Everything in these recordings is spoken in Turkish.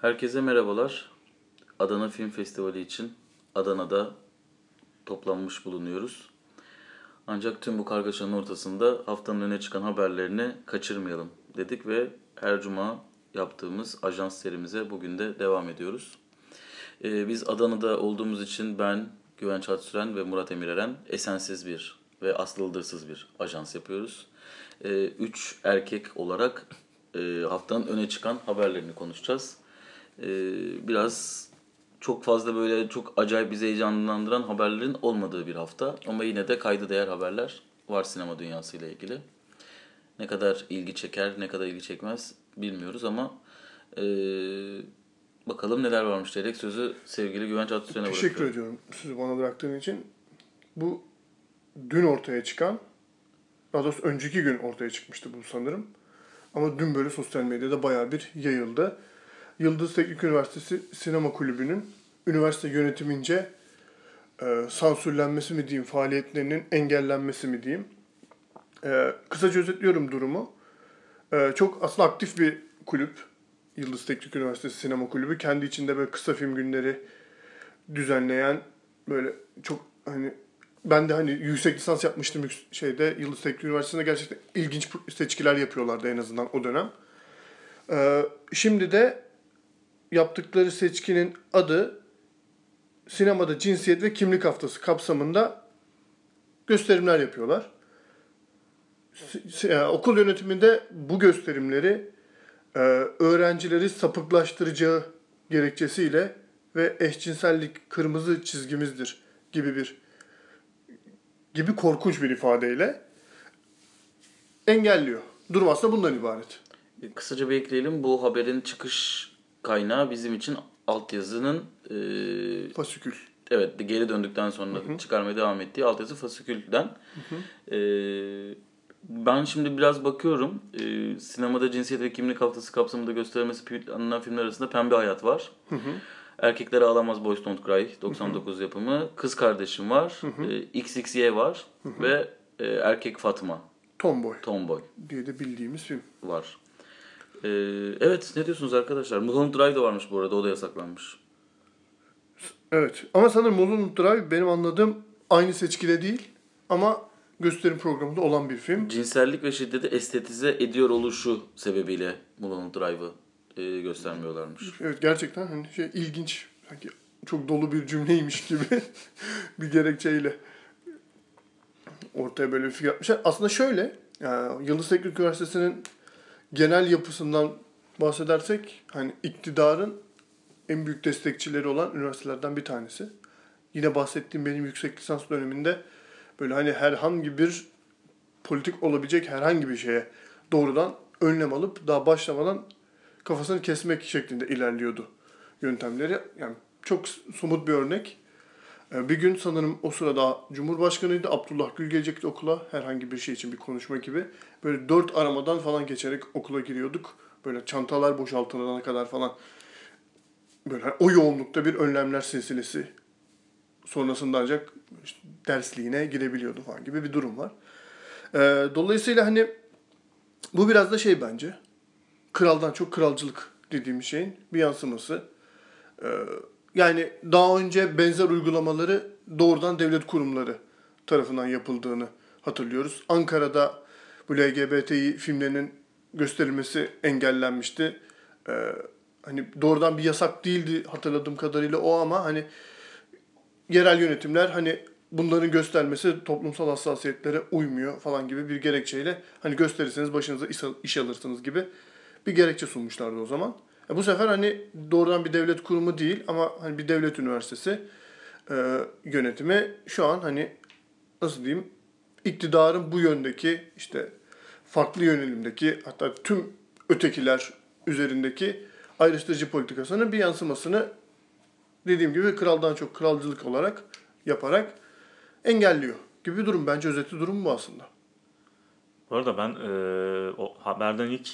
Herkese merhabalar. Adana Film Festivali için Adana'da toplanmış bulunuyoruz. Ancak tüm bu kargaşanın ortasında haftanın öne çıkan haberlerini kaçırmayalım dedik ve her cuma yaptığımız ajans serimize bugün de devam ediyoruz. Ee, biz Adana'da olduğumuz için ben, Güven Çatsüren ve Murat Emireren esensiz bir ve aslı ıldırsız bir ajans yapıyoruz. Ee, üç erkek olarak e, haftanın öne çıkan haberlerini konuşacağız. Ee, biraz çok fazla böyle çok acayip bizi heyecanlandıran haberlerin olmadığı bir hafta. Ama yine de kayda değer haberler var sinema dünyasıyla ilgili. Ne kadar ilgi çeker, ne kadar ilgi çekmez bilmiyoruz ama e, bakalım neler varmış diyerek sözü sevgili Güvenç Atatürk'e bırakıyorum. Teşekkür ediyorum sizi bana bıraktığın için. Bu dün ortaya çıkan, daha doğrusu önceki gün ortaya çıkmıştı bu sanırım. Ama dün böyle sosyal medyada bayağı bir yayıldı. Yıldız Teknik Üniversitesi Sinema Kulübü'nün üniversite yönetimince e, sansürlenmesi mi diyeyim, faaliyetlerinin engellenmesi mi diyeyim. E, kısaca özetliyorum durumu. E, çok aslında aktif bir kulüp. Yıldız Teknik Üniversitesi Sinema Kulübü. Kendi içinde böyle kısa film günleri düzenleyen böyle çok hani ben de hani yüksek lisans yapmıştım şeyde Yıldız Teknik Üniversitesi'nde gerçekten ilginç seçkiler yapıyorlardı en azından o dönem. Ee, şimdi de yaptıkları seçkinin adı sinemada cinsiyet ve kimlik haftası kapsamında gösterimler yapıyorlar. E, okul yönetiminde bu gösterimleri e, öğrencileri sapıklaştıracağı gerekçesiyle ve eşcinsellik kırmızı çizgimizdir gibi bir gibi korkunç bir ifadeyle engelliyor. Durum aslında bundan ibaret. Kısaca bir ekleyelim. Bu haberin çıkış kaynağı bizim için altyazının e, Fasikül. evet geri döndükten sonra çıkarmaya devam ettiği altyazı fasikülden. E, ben şimdi biraz bakıyorum. E, sinemada cinsiyet ve kimlik haftası kapsamında gösterilmesi planlanan filmler arasında Pembe Hayat var. Erkekleri Ağlamaz Boys Don't Cry 99 yapımı. Kız Kardeşim var. E, XXY var. Ve e, Erkek Fatma Tomboy Tomboy diye de bildiğimiz film. var. Ee, evet ne diyorsunuz arkadaşlar? Mulholland Drive de varmış bu arada o da yasaklanmış. Evet ama sanırım Mulholland Drive benim anladığım aynı seçkide değil ama gösterim programında olan bir film. Cinsellik ve şiddeti estetize ediyor oluşu sebebiyle Mulholland Drive'ı e, göstermiyorlarmış. Evet gerçekten hani şey ilginç. Sanki çok dolu bir cümleymiş gibi bir gerekçeyle ortaya böyle bir fikir atmışlar. Aslında şöyle, yani Yıldız Teknik Üniversitesi'nin genel yapısından bahsedersek hani iktidarın en büyük destekçileri olan üniversitelerden bir tanesi. Yine bahsettiğim benim yüksek lisans döneminde böyle hani herhangi bir politik olabilecek herhangi bir şeye doğrudan önlem alıp daha başlamadan kafasını kesmek şeklinde ilerliyordu yöntemleri. Yani çok somut bir örnek. Ee, Bir gün sanırım o sırada Cumhurbaşkanıydı. Abdullah Gül gelecekti okula. Herhangi bir şey için bir konuşma gibi. Böyle dört aramadan falan geçerek okula giriyorduk. Böyle çantalar boşaltılana kadar falan. Böyle o yoğunlukta bir önlemler silsilesi. Sonrasında ancak işte dersliğine girebiliyordu falan gibi bir durum var. Ee, dolayısıyla hani bu biraz da şey bence. Kraldan çok kralcılık dediğimiz şeyin bir yansıması. Ee, yani daha önce benzer uygulamaları doğrudan devlet kurumları tarafından yapıldığını hatırlıyoruz. Ankara'da bu LGBTİ filmlerinin gösterilmesi engellenmişti. Ee, hani doğrudan bir yasak değildi hatırladığım kadarıyla o ama hani yerel yönetimler hani bunların göstermesi toplumsal hassasiyetlere uymuyor falan gibi bir gerekçeyle hani gösterirseniz başınıza iş, alırsınız gibi bir gerekçe sunmuşlardı o zaman. E bu sefer hani doğrudan bir devlet kurumu değil ama hani bir devlet üniversitesi e, yönetimi şu an hani nasıl diyeyim iktidarın bu yöndeki işte farklı yönelimdeki hatta tüm ötekiler üzerindeki ayrıştırıcı politikasının bir yansımasını dediğim gibi kraldan çok kralcılık olarak yaparak engelliyor gibi bir durum. Bence özeti durum bu aslında. Bu arada ben e, o haberden ilk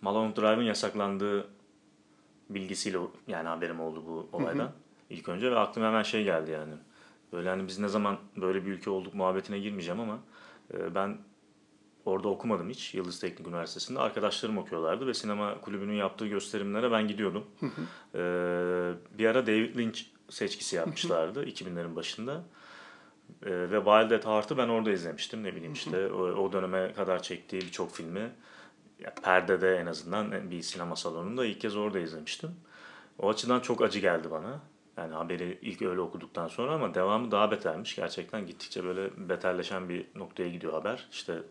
Malone Drive'ın yasaklandığı bilgisiyle yani haberim oldu bu olaydan. ilk önce ve aklıma hemen şey geldi yani. Böyle hani biz ne zaman böyle bir ülke olduk muhabbetine girmeyeceğim ama e, ben orada okumadım hiç Yıldız Teknik Üniversitesi'nde. Arkadaşlarım okuyorlardı ve sinema kulübünün yaptığı gösterimlere ben gidiyordum. Ee, bir ara David Lynch seçkisi yapmışlardı 2000'lerin başında. Ee, ve Wild at Heart'ı ben orada izlemiştim. Ne bileyim işte o, o döneme kadar çektiği birçok filmi ya, perdede en azından bir sinema salonunda ilk kez orada izlemiştim. O açıdan çok acı geldi bana. Yani haberi ilk öyle okuduktan sonra ama devamı daha betermiş. Gerçekten gittikçe böyle beterleşen bir noktaya gidiyor haber. İşte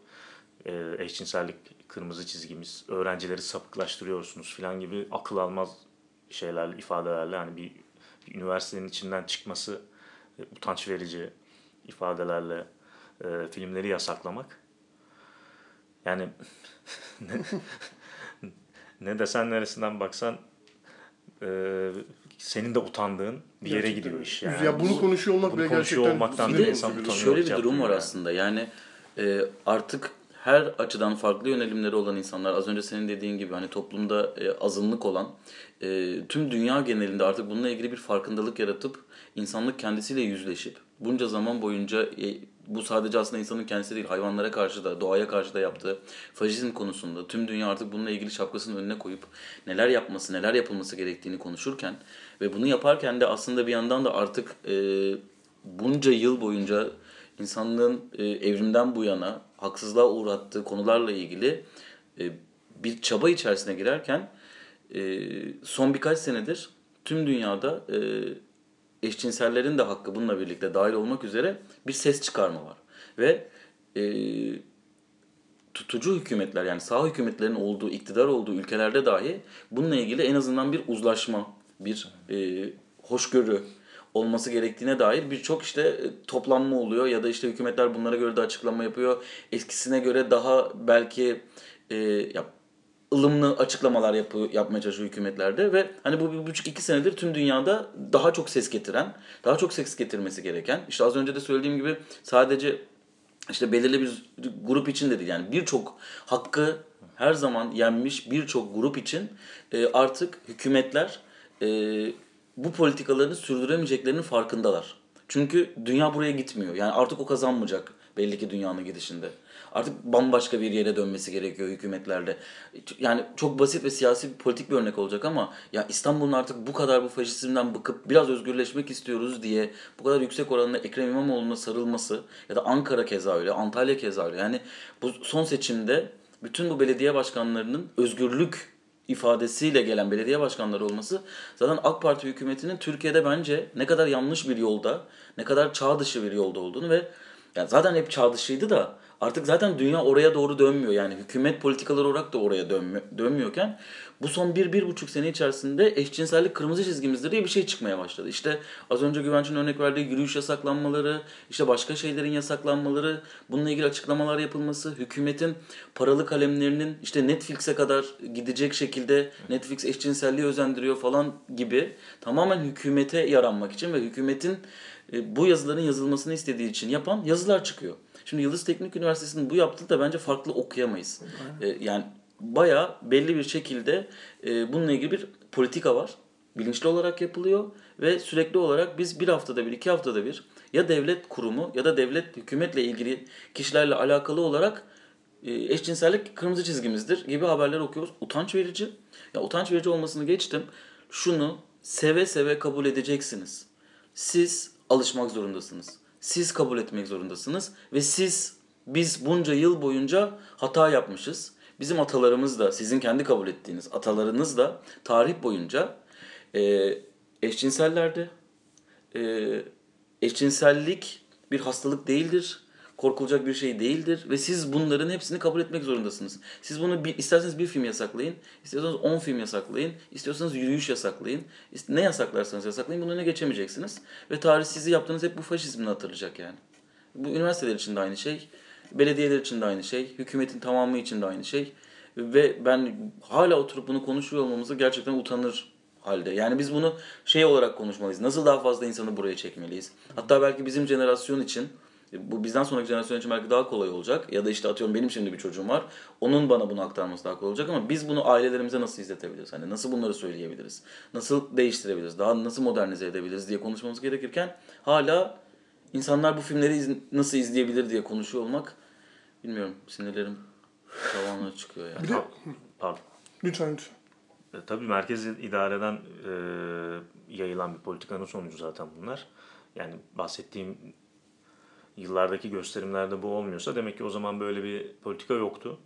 e, eşcinsellik kırmızı çizgimiz, öğrencileri sapıklaştırıyorsunuz falan gibi akıl almaz şeylerle, ifadelerle hani bir, bir üniversitenin içinden çıkması e, utanç verici ifadelerle e, filmleri yasaklamak. Yani ne, ne desen neresinden baksan e, senin de utandığın bir yere Gerçekten. gidiyor iş. Yani. ya bunu konuşuyor olmak bunu bile konuşuyor gerçekten olmaktan Bir de insan utanıyor. şöyle bir durum var yani. aslında. Yani e, artık her açıdan farklı yönelimleri olan insanlar, az önce senin dediğin gibi hani toplumda e, azınlık olan, e, tüm dünya genelinde artık bununla ilgili bir farkındalık yaratıp insanlık kendisiyle yüzleşip bunca zaman boyunca e, bu sadece aslında insanın kendisi değil, hayvanlara karşı da, doğaya karşı da yaptığı faşizm konusunda tüm dünya artık bununla ilgili şapkasının önüne koyup neler yapması, neler yapılması gerektiğini konuşurken ve bunu yaparken de aslında bir yandan da artık e, bunca yıl boyunca insanlığın e, evrimden bu yana haksızlığa uğrattığı konularla ilgili e, bir çaba içerisine girerken e, son birkaç senedir tüm dünyada e, eşcinsellerin de hakkı bununla birlikte dahil olmak üzere bir ses çıkarma var. Ve e, tutucu hükümetler yani sağ hükümetlerin olduğu, iktidar olduğu ülkelerde dahi bununla ilgili en azından bir uzlaşma, bir e, hoşgörü olması gerektiğine dair birçok işte e, toplanma oluyor ya da işte hükümetler bunlara göre de açıklama yapıyor. Eskisine göre daha belki e, ya, ılımlı açıklamalar yapıyor, yapmaya çalışıyor hükümetlerde ve hani bu bir buçuk iki senedir tüm dünyada daha çok ses getiren, daha çok ses getirmesi gereken, işte az önce de söylediğim gibi sadece işte belirli bir grup için de değil yani birçok hakkı her zaman yenmiş birçok grup için e, artık hükümetler e, bu politikalarını sürdüremeyeceklerinin farkındalar. Çünkü dünya buraya gitmiyor. Yani artık o kazanmayacak belli ki dünyanın gidişinde. Artık bambaşka bir yere dönmesi gerekiyor hükümetlerde. Yani çok basit ve siyasi bir politik bir örnek olacak ama ya İstanbul'un artık bu kadar bu faşizmden bıkıp biraz özgürleşmek istiyoruz diye bu kadar yüksek oranla Ekrem İmamoğlu'na sarılması ya da Ankara keza öyle, Antalya keza öyle. Yani bu son seçimde bütün bu belediye başkanlarının özgürlük ifadesiyle gelen belediye başkanları olması zaten AK Parti hükümetinin Türkiye'de bence ne kadar yanlış bir yolda, ne kadar çağ dışı bir yolda olduğunu ve yani zaten hep çağ dışıydı da artık zaten dünya oraya doğru dönmüyor. Yani hükümet politikaları olarak da oraya dönmüyor, dönmüyorken bu son bir, bir buçuk sene içerisinde eşcinsellik kırmızı çizgimizdir diye bir şey çıkmaya başladı. İşte az önce Güvenç'in örnek verdiği yürüyüş yasaklanmaları, işte başka şeylerin yasaklanmaları, bununla ilgili açıklamalar yapılması, hükümetin paralı kalemlerinin işte Netflix'e kadar gidecek şekilde Netflix eşcinselliği özendiriyor falan gibi tamamen hükümete yaranmak için ve hükümetin e, bu yazıların yazılmasını istediği için yapan yazılar çıkıyor. Şimdi Yıldız Teknik Üniversitesi'nin bu yaptığı da bence farklı okuyamayız. E, yani bayağı belli bir şekilde e, bununla ilgili bir politika var. Bilinçli olarak yapılıyor ve sürekli olarak biz bir haftada bir, iki haftada bir ya devlet kurumu ya da devlet hükümetle ilgili kişilerle alakalı olarak e, eşcinsellik kırmızı çizgimizdir gibi haberler okuyoruz. Utanç verici. Ya utanç verici olmasını geçtim. Şunu seve seve kabul edeceksiniz. Siz alışmak zorundasınız. Siz kabul etmek zorundasınız ve siz biz bunca yıl boyunca hata yapmışız. Bizim atalarımız da sizin kendi kabul ettiğiniz atalarınız da tarih boyunca e, eşcinsellerdi. E, eşcinsellik bir hastalık değildir. Korkulacak bir şey değildir ve siz bunların hepsini kabul etmek zorundasınız. Siz bunu bir, isterseniz bir film yasaklayın, istiyorsanız 10 film yasaklayın, istiyorsanız yürüyüş yasaklayın. Ne yasaklarsanız yasaklayın bunun önüne geçemeyeceksiniz. Ve tarih sizi yaptığınız hep bu faşizmini hatırlayacak yani. Bu üniversiteler için de aynı şey, belediyeler için de aynı şey, hükümetin tamamı için de aynı şey. Ve ben hala oturup bunu konuşuyor olmamızı gerçekten utanır halde. Yani biz bunu şey olarak konuşmalıyız. Nasıl daha fazla insanı buraya çekmeliyiz? Hatta belki bizim jenerasyon için bu bizden sonraki jenerasyon için belki daha kolay olacak. Ya da işte atıyorum benim şimdi bir çocuğum var. Onun bana bunu aktarması daha kolay olacak ama biz bunu ailelerimize nasıl izletebiliriz? Hani nasıl bunları söyleyebiliriz? Nasıl değiştirebiliriz? Daha nasıl modernize edebiliriz diye konuşmamız gerekirken hala insanlar bu filmleri iz- nasıl izleyebilir diye konuşuyor olmak bilmiyorum sinirlerim tavanına çıkıyor yani. Bir de- Pardon. Lütfen lütfen. E, tabii merkezi idareden e, yayılan bir politikanın sonucu zaten bunlar. Yani bahsettiğim yıllardaki gösterimlerde bu olmuyorsa demek ki o zaman böyle bir politika yoktu.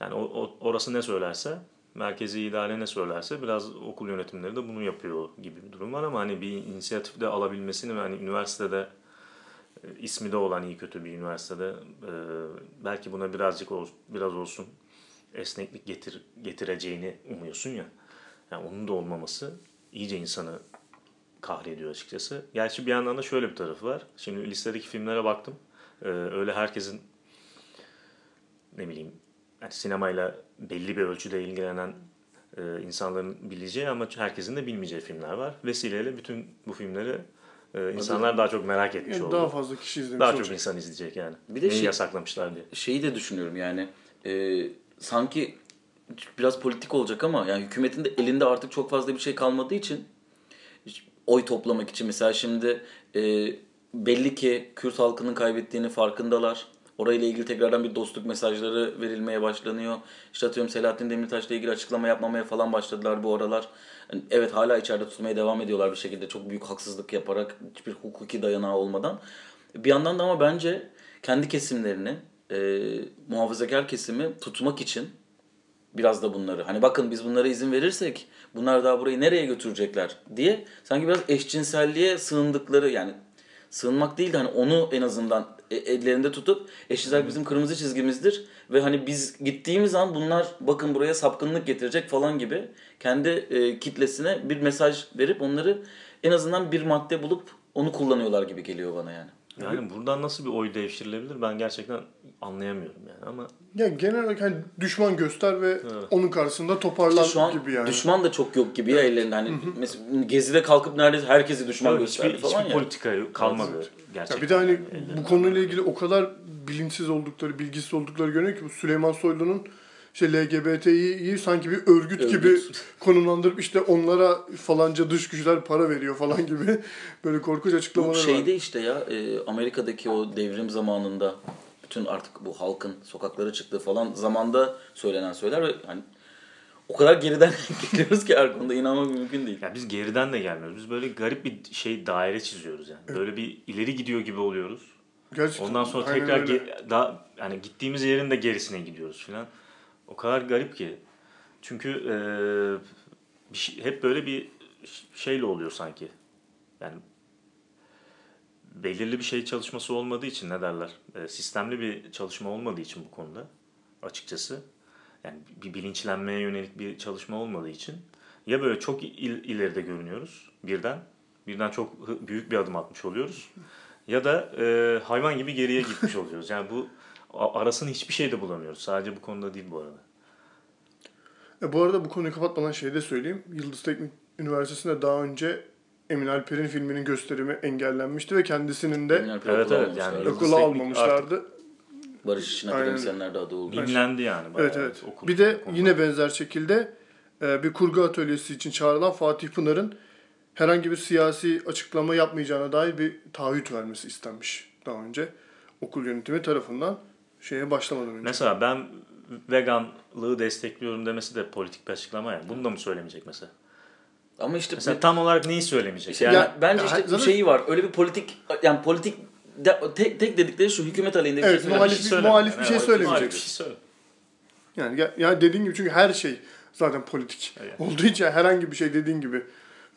Yani o, o- orası ne söylerse, merkezi idare ne söylerse biraz okul yönetimleri de bunu yapıyor gibi bir durum var ama hani bir inisiyatif de alabilmesini ve hani üniversitede e, ismi de olan iyi kötü bir üniversitede e, belki buna birazcık biraz olsun esneklik getir, getireceğini umuyorsun ya. Yani onun da olmaması iyice insanı kahrediyor açıkçası. Gerçi bir yandan da şöyle bir tarafı var. Şimdi listedeki filmlere baktım. Ee, öyle herkesin ne bileyim yani sinemayla belli bir ölçüde ilgilenen e, insanların bileceği ama herkesin de bilmeyeceği filmler var. Vesileyle bütün bu filmleri e, insanlar daha çok merak etmiş Yani oldu. daha fazla kişi izlemiş Daha çok olacak. insan izleyecek yani. Bir de Neyi şey- yasaklamışlar diye. şeyi de düşünüyorum yani e, sanki biraz politik olacak ama yani hükümetin de elinde artık çok fazla bir şey kalmadığı için oy toplamak için mesela şimdi e, belli ki Kürt halkının kaybettiğini farkındalar. Orayla ilgili tekrardan bir dostluk mesajları verilmeye başlanıyor. İşte atıyorum Selahattin Demirtaş'la ilgili açıklama yapmamaya falan başladılar bu aralar. Yani evet hala içeride tutmaya devam ediyorlar bir şekilde çok büyük haksızlık yaparak hiçbir hukuki dayanağı olmadan. Bir yandan da ama bence kendi kesimlerini e, muhafazakar kesimi tutmak için biraz da bunları hani bakın biz bunlara izin verirsek bunlar daha burayı nereye götürecekler diye sanki biraz eşcinselliğe sığındıkları yani sığınmak değil de hani onu en azından e- ellerinde tutup eşcinsel bizim kırmızı çizgimizdir ve hani biz gittiğimiz an bunlar bakın buraya sapkınlık getirecek falan gibi kendi e, kitlesine bir mesaj verip onları en azından bir madde bulup onu kullanıyorlar gibi geliyor bana yani. Yani buradan nasıl bir oy devşirilebilir ben gerçekten anlayamıyorum yani ama Ya genel olarak hani düşman göster ve onun karşısında toparlan İşte şu an gibi yani. düşman da çok yok gibi ya ellerinde. Hani mesela Gezi'de kalkıp neredeyse herkesi düşman hiçbir, gösterdi hiçbir falan ya. politika kalmadı gerçekten. Ya bir de hani yani bu ellerinde. konuyla ilgili o kadar bilinçsiz oldukları, bilgisiz oldukları görünüyor ki bu Süleyman Soylu'nun işte LGBT'yi sanki bir örgüt, Örgüt. gibi konumlandırıp işte onlara falanca dış güçler para veriyor falan gibi böyle korkunç Bu açıklamaları var. şeyde işte ya e, Amerika'daki o devrim zamanında bütün artık bu halkın sokaklara çıktığı falan zamanda söylenen söyler ve hani o kadar geriden geliyoruz ki her konuda inanmak mümkün değil. Ya biz geriden de gelmiyoruz. Biz böyle garip bir şey daire çiziyoruz yani. Böyle bir ileri gidiyor gibi oluyoruz. Gerçekten. Ondan sonra aynen tekrar ge- daha yani gittiğimiz yerin de gerisine gidiyoruz filan. O kadar garip ki. Çünkü eee, bir şey- hep böyle bir şeyle oluyor sanki. Yani belirli bir şey çalışması olmadığı için ne derler? E, sistemli bir çalışma olmadığı için bu konuda açıkçası. Yani bir bilinçlenmeye yönelik bir çalışma olmadığı için ya böyle çok il- ileride görünüyoruz birden. Birden çok büyük bir adım atmış oluyoruz. Ya da e, hayvan gibi geriye gitmiş oluyoruz. Yani bu arasını hiçbir şeyde bulamıyoruz. Sadece bu konuda değil bu arada. E, bu arada bu konuyu kapatmadan şey de söyleyeyim. Yıldız Teknik Üniversitesi'nde daha önce Emin Alper'in filminin gösterimi engellenmişti ve kendisinin de Emin Evet, okula evet, yani okula almamışlardı. Barış için Aynen. akademisyenler de adı oldu. Dinlendi yani. bayağı Evet evet. okul- bir de okulda. yine benzer şekilde e, bir kurgu atölyesi için çağrılan Fatih Pınar'ın herhangi bir siyasi açıklama yapmayacağına dair bir taahhüt vermesi istenmiş daha önce okul yönetimi tarafından şeye başlamadan önce. Mesela ben veganlığı destekliyorum demesi de politik bir açıklama ya. Bunu da mı söylemeyecek mesela? Ama işte Mesela tam olarak neyi söylemeyecek? İşte Yani yani bence ya, işte zaten- şeyi var. Öyle bir politik yani politik de- tek, tek dedikleri şu hükümet aleyhinde bir Evet, şey muhalif- bir- muhalif bir şey Evet, söylemeyecek. bir şey söyle. Yani ya, ya dediğin gibi çünkü her şey zaten politik Evet. olduğu için herhangi bir şey dediğin gibi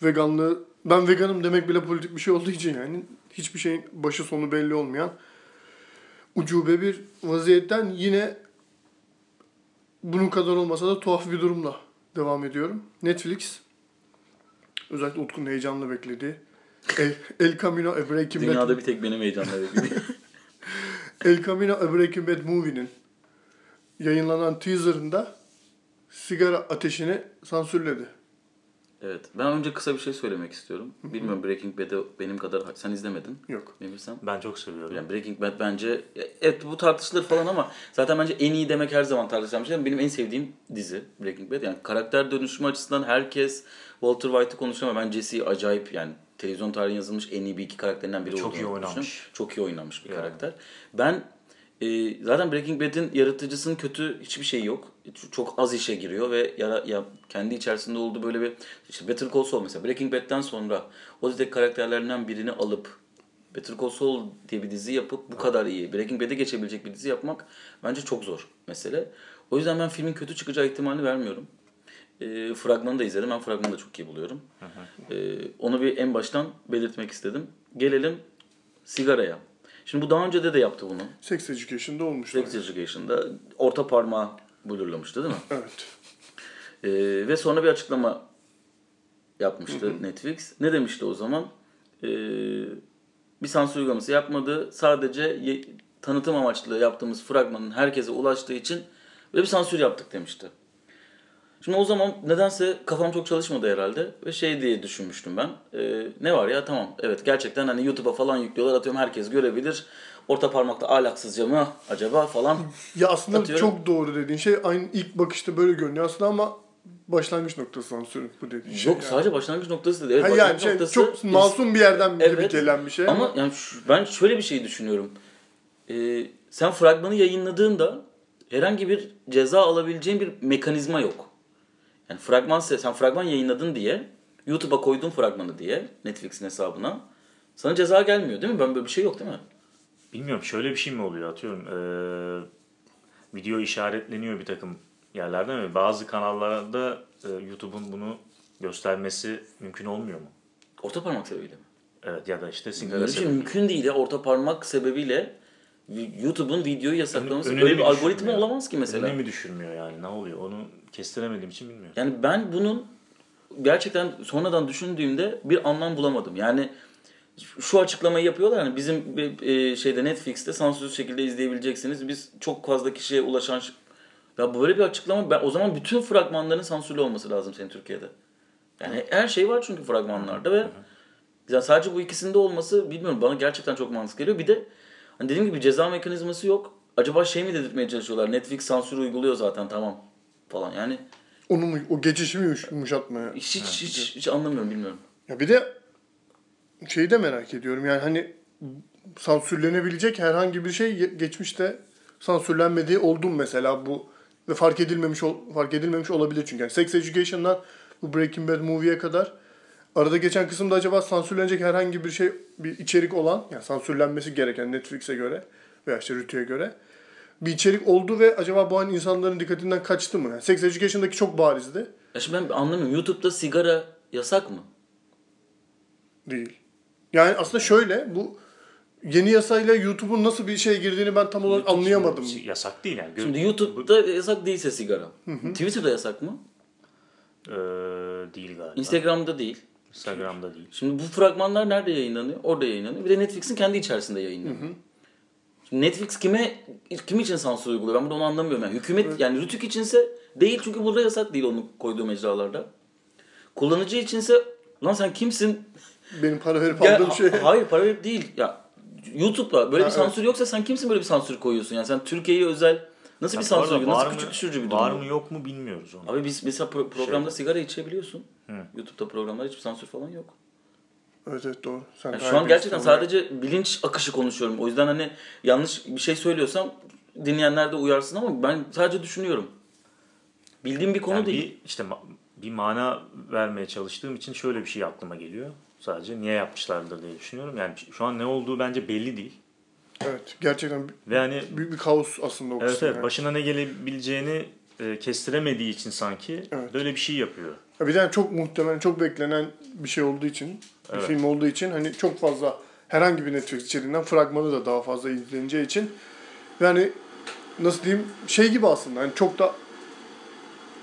veganlığı ben veganım demek bile politik bir şey olduğu için yani hiçbir şeyin başı sonu belli olmayan ucube bir vaziyetten yine bunun kadar olmasa da tuhaf bir durumla devam ediyorum. Netflix özellikle Utku'nun heyecanla beklediği El, El Camino a Breaking Bad Dünyada bir tek benim heyecanla beklediğim. El Camino a Breaking Bad Movie'nin yayınlanan teaserında sigara ateşini sansürledi. evet. Ben önce kısa bir şey söylemek istiyorum. Bilmiyorum Breaking Bad'i benim kadar sen izlemedin. Yok. Bilsem. Ben çok seviyorum. Yani Breaking Bad bence evet bu tartışılır falan ama zaten bence en iyi demek her zaman tartışılan bir şey. Benim en sevdiğim dizi Breaking Bad. Yani karakter dönüşümü açısından herkes Walter White'ı konuşuyor ama ben Jesse'yi acayip yani televizyon tarihine yazılmış en iyi bir iki karakterinden biri Çok iyi oynamış. Çok iyi oynamış bir Yani. karakter. Ben e, zaten Breaking Bad'in yaratıcısının kötü hiçbir şeyi yok. Çok az işe giriyor ve yara, ya kendi içerisinde olduğu böyle bir işte Better Call Saul mesela Breaking Bad'den sonra o dizideki karakterlerinden birini alıp Better Call Saul diye bir dizi yapıp bu kadar iyi Breaking Bad'e geçebilecek bir dizi yapmak bence çok zor mesele. O yüzden ben filmin kötü çıkacağı ihtimalini vermiyorum. E, fragmanı da izledim. Ben fragmanı da çok iyi buluyorum. E, onu bir en baştan belirtmek istedim. Gelelim sigaraya. Şimdi bu daha önce de de yaptı bunu. Sex Education'da olmuştu. Sex Education'da orta parmağı blurlamıştı değil mi? Evet. Ee, ve sonra bir açıklama yapmıştı Netflix. Ne demişti o zaman? Ee, bir sansür uygulaması yapmadı. Sadece ye- tanıtım amaçlı yaptığımız fragmanın herkese ulaştığı için böyle bir sansür yaptık demişti. Şimdi o zaman nedense kafam çok çalışmadı herhalde ve şey diye düşünmüştüm ben. Ee, ne var ya tamam evet gerçekten hani YouTube'a falan yüklüyorlar atıyorum herkes görebilir. Orta parmakta ahlaksızca mı acaba falan. Ya aslında Atıyorum. çok doğru dediğin şey aynı ilk bakışta böyle görünüyor aslında ama başlangıç noktası sansürün bu dediğin şey. Yok yani. sadece başlangıç noktası dedi. Evet, Ha, yani başlangıç şey, noktası çok masum bir yerden gibi Evet. gelen bir şey Ama ama, yani şu- ben şöyle bir şey düşünüyorum. Ee, sen fragmanı yayınladığında herhangi bir ceza alabileceğin bir mekanizma yok. Yani fragman sen fragman yayınladın diye YouTube'a koydun fragmanı diye Netflix'in hesabına sana ceza gelmiyor değil mi? Ben böyle bir şey yok değil mi? Bilmiyorum şöyle bir şey mi oluyor atıyorum. eee, video işaretleniyor bir takım yerlerden ve bazı kanallarda e, YouTube'un bunu göstermesi mümkün olmuyor mu? Orta parmak sebebiyle mi? Evet ya da işte sigara şey sebebi. mümkün değil ya. Orta parmak sebebiyle YouTube'un videoyu yasaklaması Önüne böyle bir algoritma olamaz ki mesela. Önüne mi düşürmüyor yani ne oluyor onu kestiremediğim için bilmiyorum. Yani ben bunun gerçekten sonradan düşündüğümde bir anlam bulamadım. Yani şu açıklamayı yapıyorlar hani bizim bir, e, şeyde Netflix'te sansürsüz şekilde izleyebileceksiniz. Biz çok fazla kişiye ulaşan ya böyle bir açıklama ben o zaman bütün fragmanların sansürlü olması lazım senin Türkiye'de. Yani her şey var çünkü fragmanlarda ve ya sadece bu ikisinde olması bilmiyorum bana gerçekten çok mantıklı geliyor. Bir de hani dediğim gibi ceza mekanizması yok. Acaba şey mi dedirtmeye çalışıyorlar? Netflix sansür uyguluyor zaten tamam falan. Yani onu mu, o geçişimi yumuş- yumuşatmaya. hiç hiç, hiç, hiç anlamıyorum bilmiyorum. Ya bir de şeyi de merak ediyorum yani hani sansürlenebilecek herhangi bir şey ge- geçmişte sansürlenmediği oldu mu mesela bu ve fark edilmemiş ol- fark edilmemiş olabilir çünkü. Yani Sex Education'dan bu Breaking Bad movie'ye kadar arada geçen kısımda acaba sansürlenecek herhangi bir şey bir içerik olan yani sansürlenmesi gereken Netflix'e göre veya işte Rütü'ye göre bir içerik oldu ve acaba bu an insanların dikkatinden kaçtı mı? Yani Sex Education'daki çok barizdi. Ya şimdi ben anlamıyorum. YouTube'da sigara yasak mı? Değil. Yani aslında şöyle bu yeni yasayla YouTube'un nasıl bir şeye girdiğini ben tam olarak anlayamadım. Yasak değil yani. Şimdi YouTube'da yasak değilse sigara. Twitter'da yasak mı? Eee, değil galiba. Instagram'da değil. Instagram'da değil. Şimdi bu fragmanlar nerede yayınlanıyor? Orada yayınlanıyor. Bir de Netflix'in kendi içerisinde yayınlanıyor. Şimdi Netflix kime kim için sansür uyguluyor? Ben burada onu anlamıyorum. Yani hükümet yani Rütük içinse değil çünkü burada yasak değil onu koyduğu mecralarda. Kullanıcı içinse lan sen kimsin? Benim para verip Ya, aldığım şey. Hayır para verip değil. Ya YouTube'la böyle Ha, bir sansür yoksa sen kimsin böyle bir sansür koyuyorsun? Yani sen Türkiye'ye özel nasıl bir Ha, bu sansür var Nasıl mı- küçük düşürücü bir durum? Var mı yok mu bilmiyoruz onu. Abi biz mesela pro- programda Şeyde. sigara içebiliyorsun. Hı. YouTube'da programlarda hiçbir sansür falan yok. Evet evet doğru. Sen Yani şu an gerçekten olarak. sadece bilinç akışı konuşuyorum. O yüzden hani yanlış bir şey söylüyorsam dinleyenler de uyarsın ama ben sadece düşünüyorum. Bildiğim bir konu Yani değil. bir işte bir mana vermeye çalıştığım için şöyle bir şey aklıma geliyor. Sadece niye yapmışlardır diye düşünüyorum. Yani şu an ne olduğu bence belli değil. Evet gerçekten Ve hani büyük bir kaos aslında o evet, kısım evet yani. başına ne gelebileceğini e, kestiremediği için sanki Evet. böyle bir şey yapıyor. Ya Bir de çok muhtemelen çok beklenen bir şey olduğu için, bir Evet. film olduğu için hani çok fazla herhangi bir Netflix içeriğinden fragmanı da daha fazla izleneceği için yani nasıl diyeyim şey gibi aslında hani çok da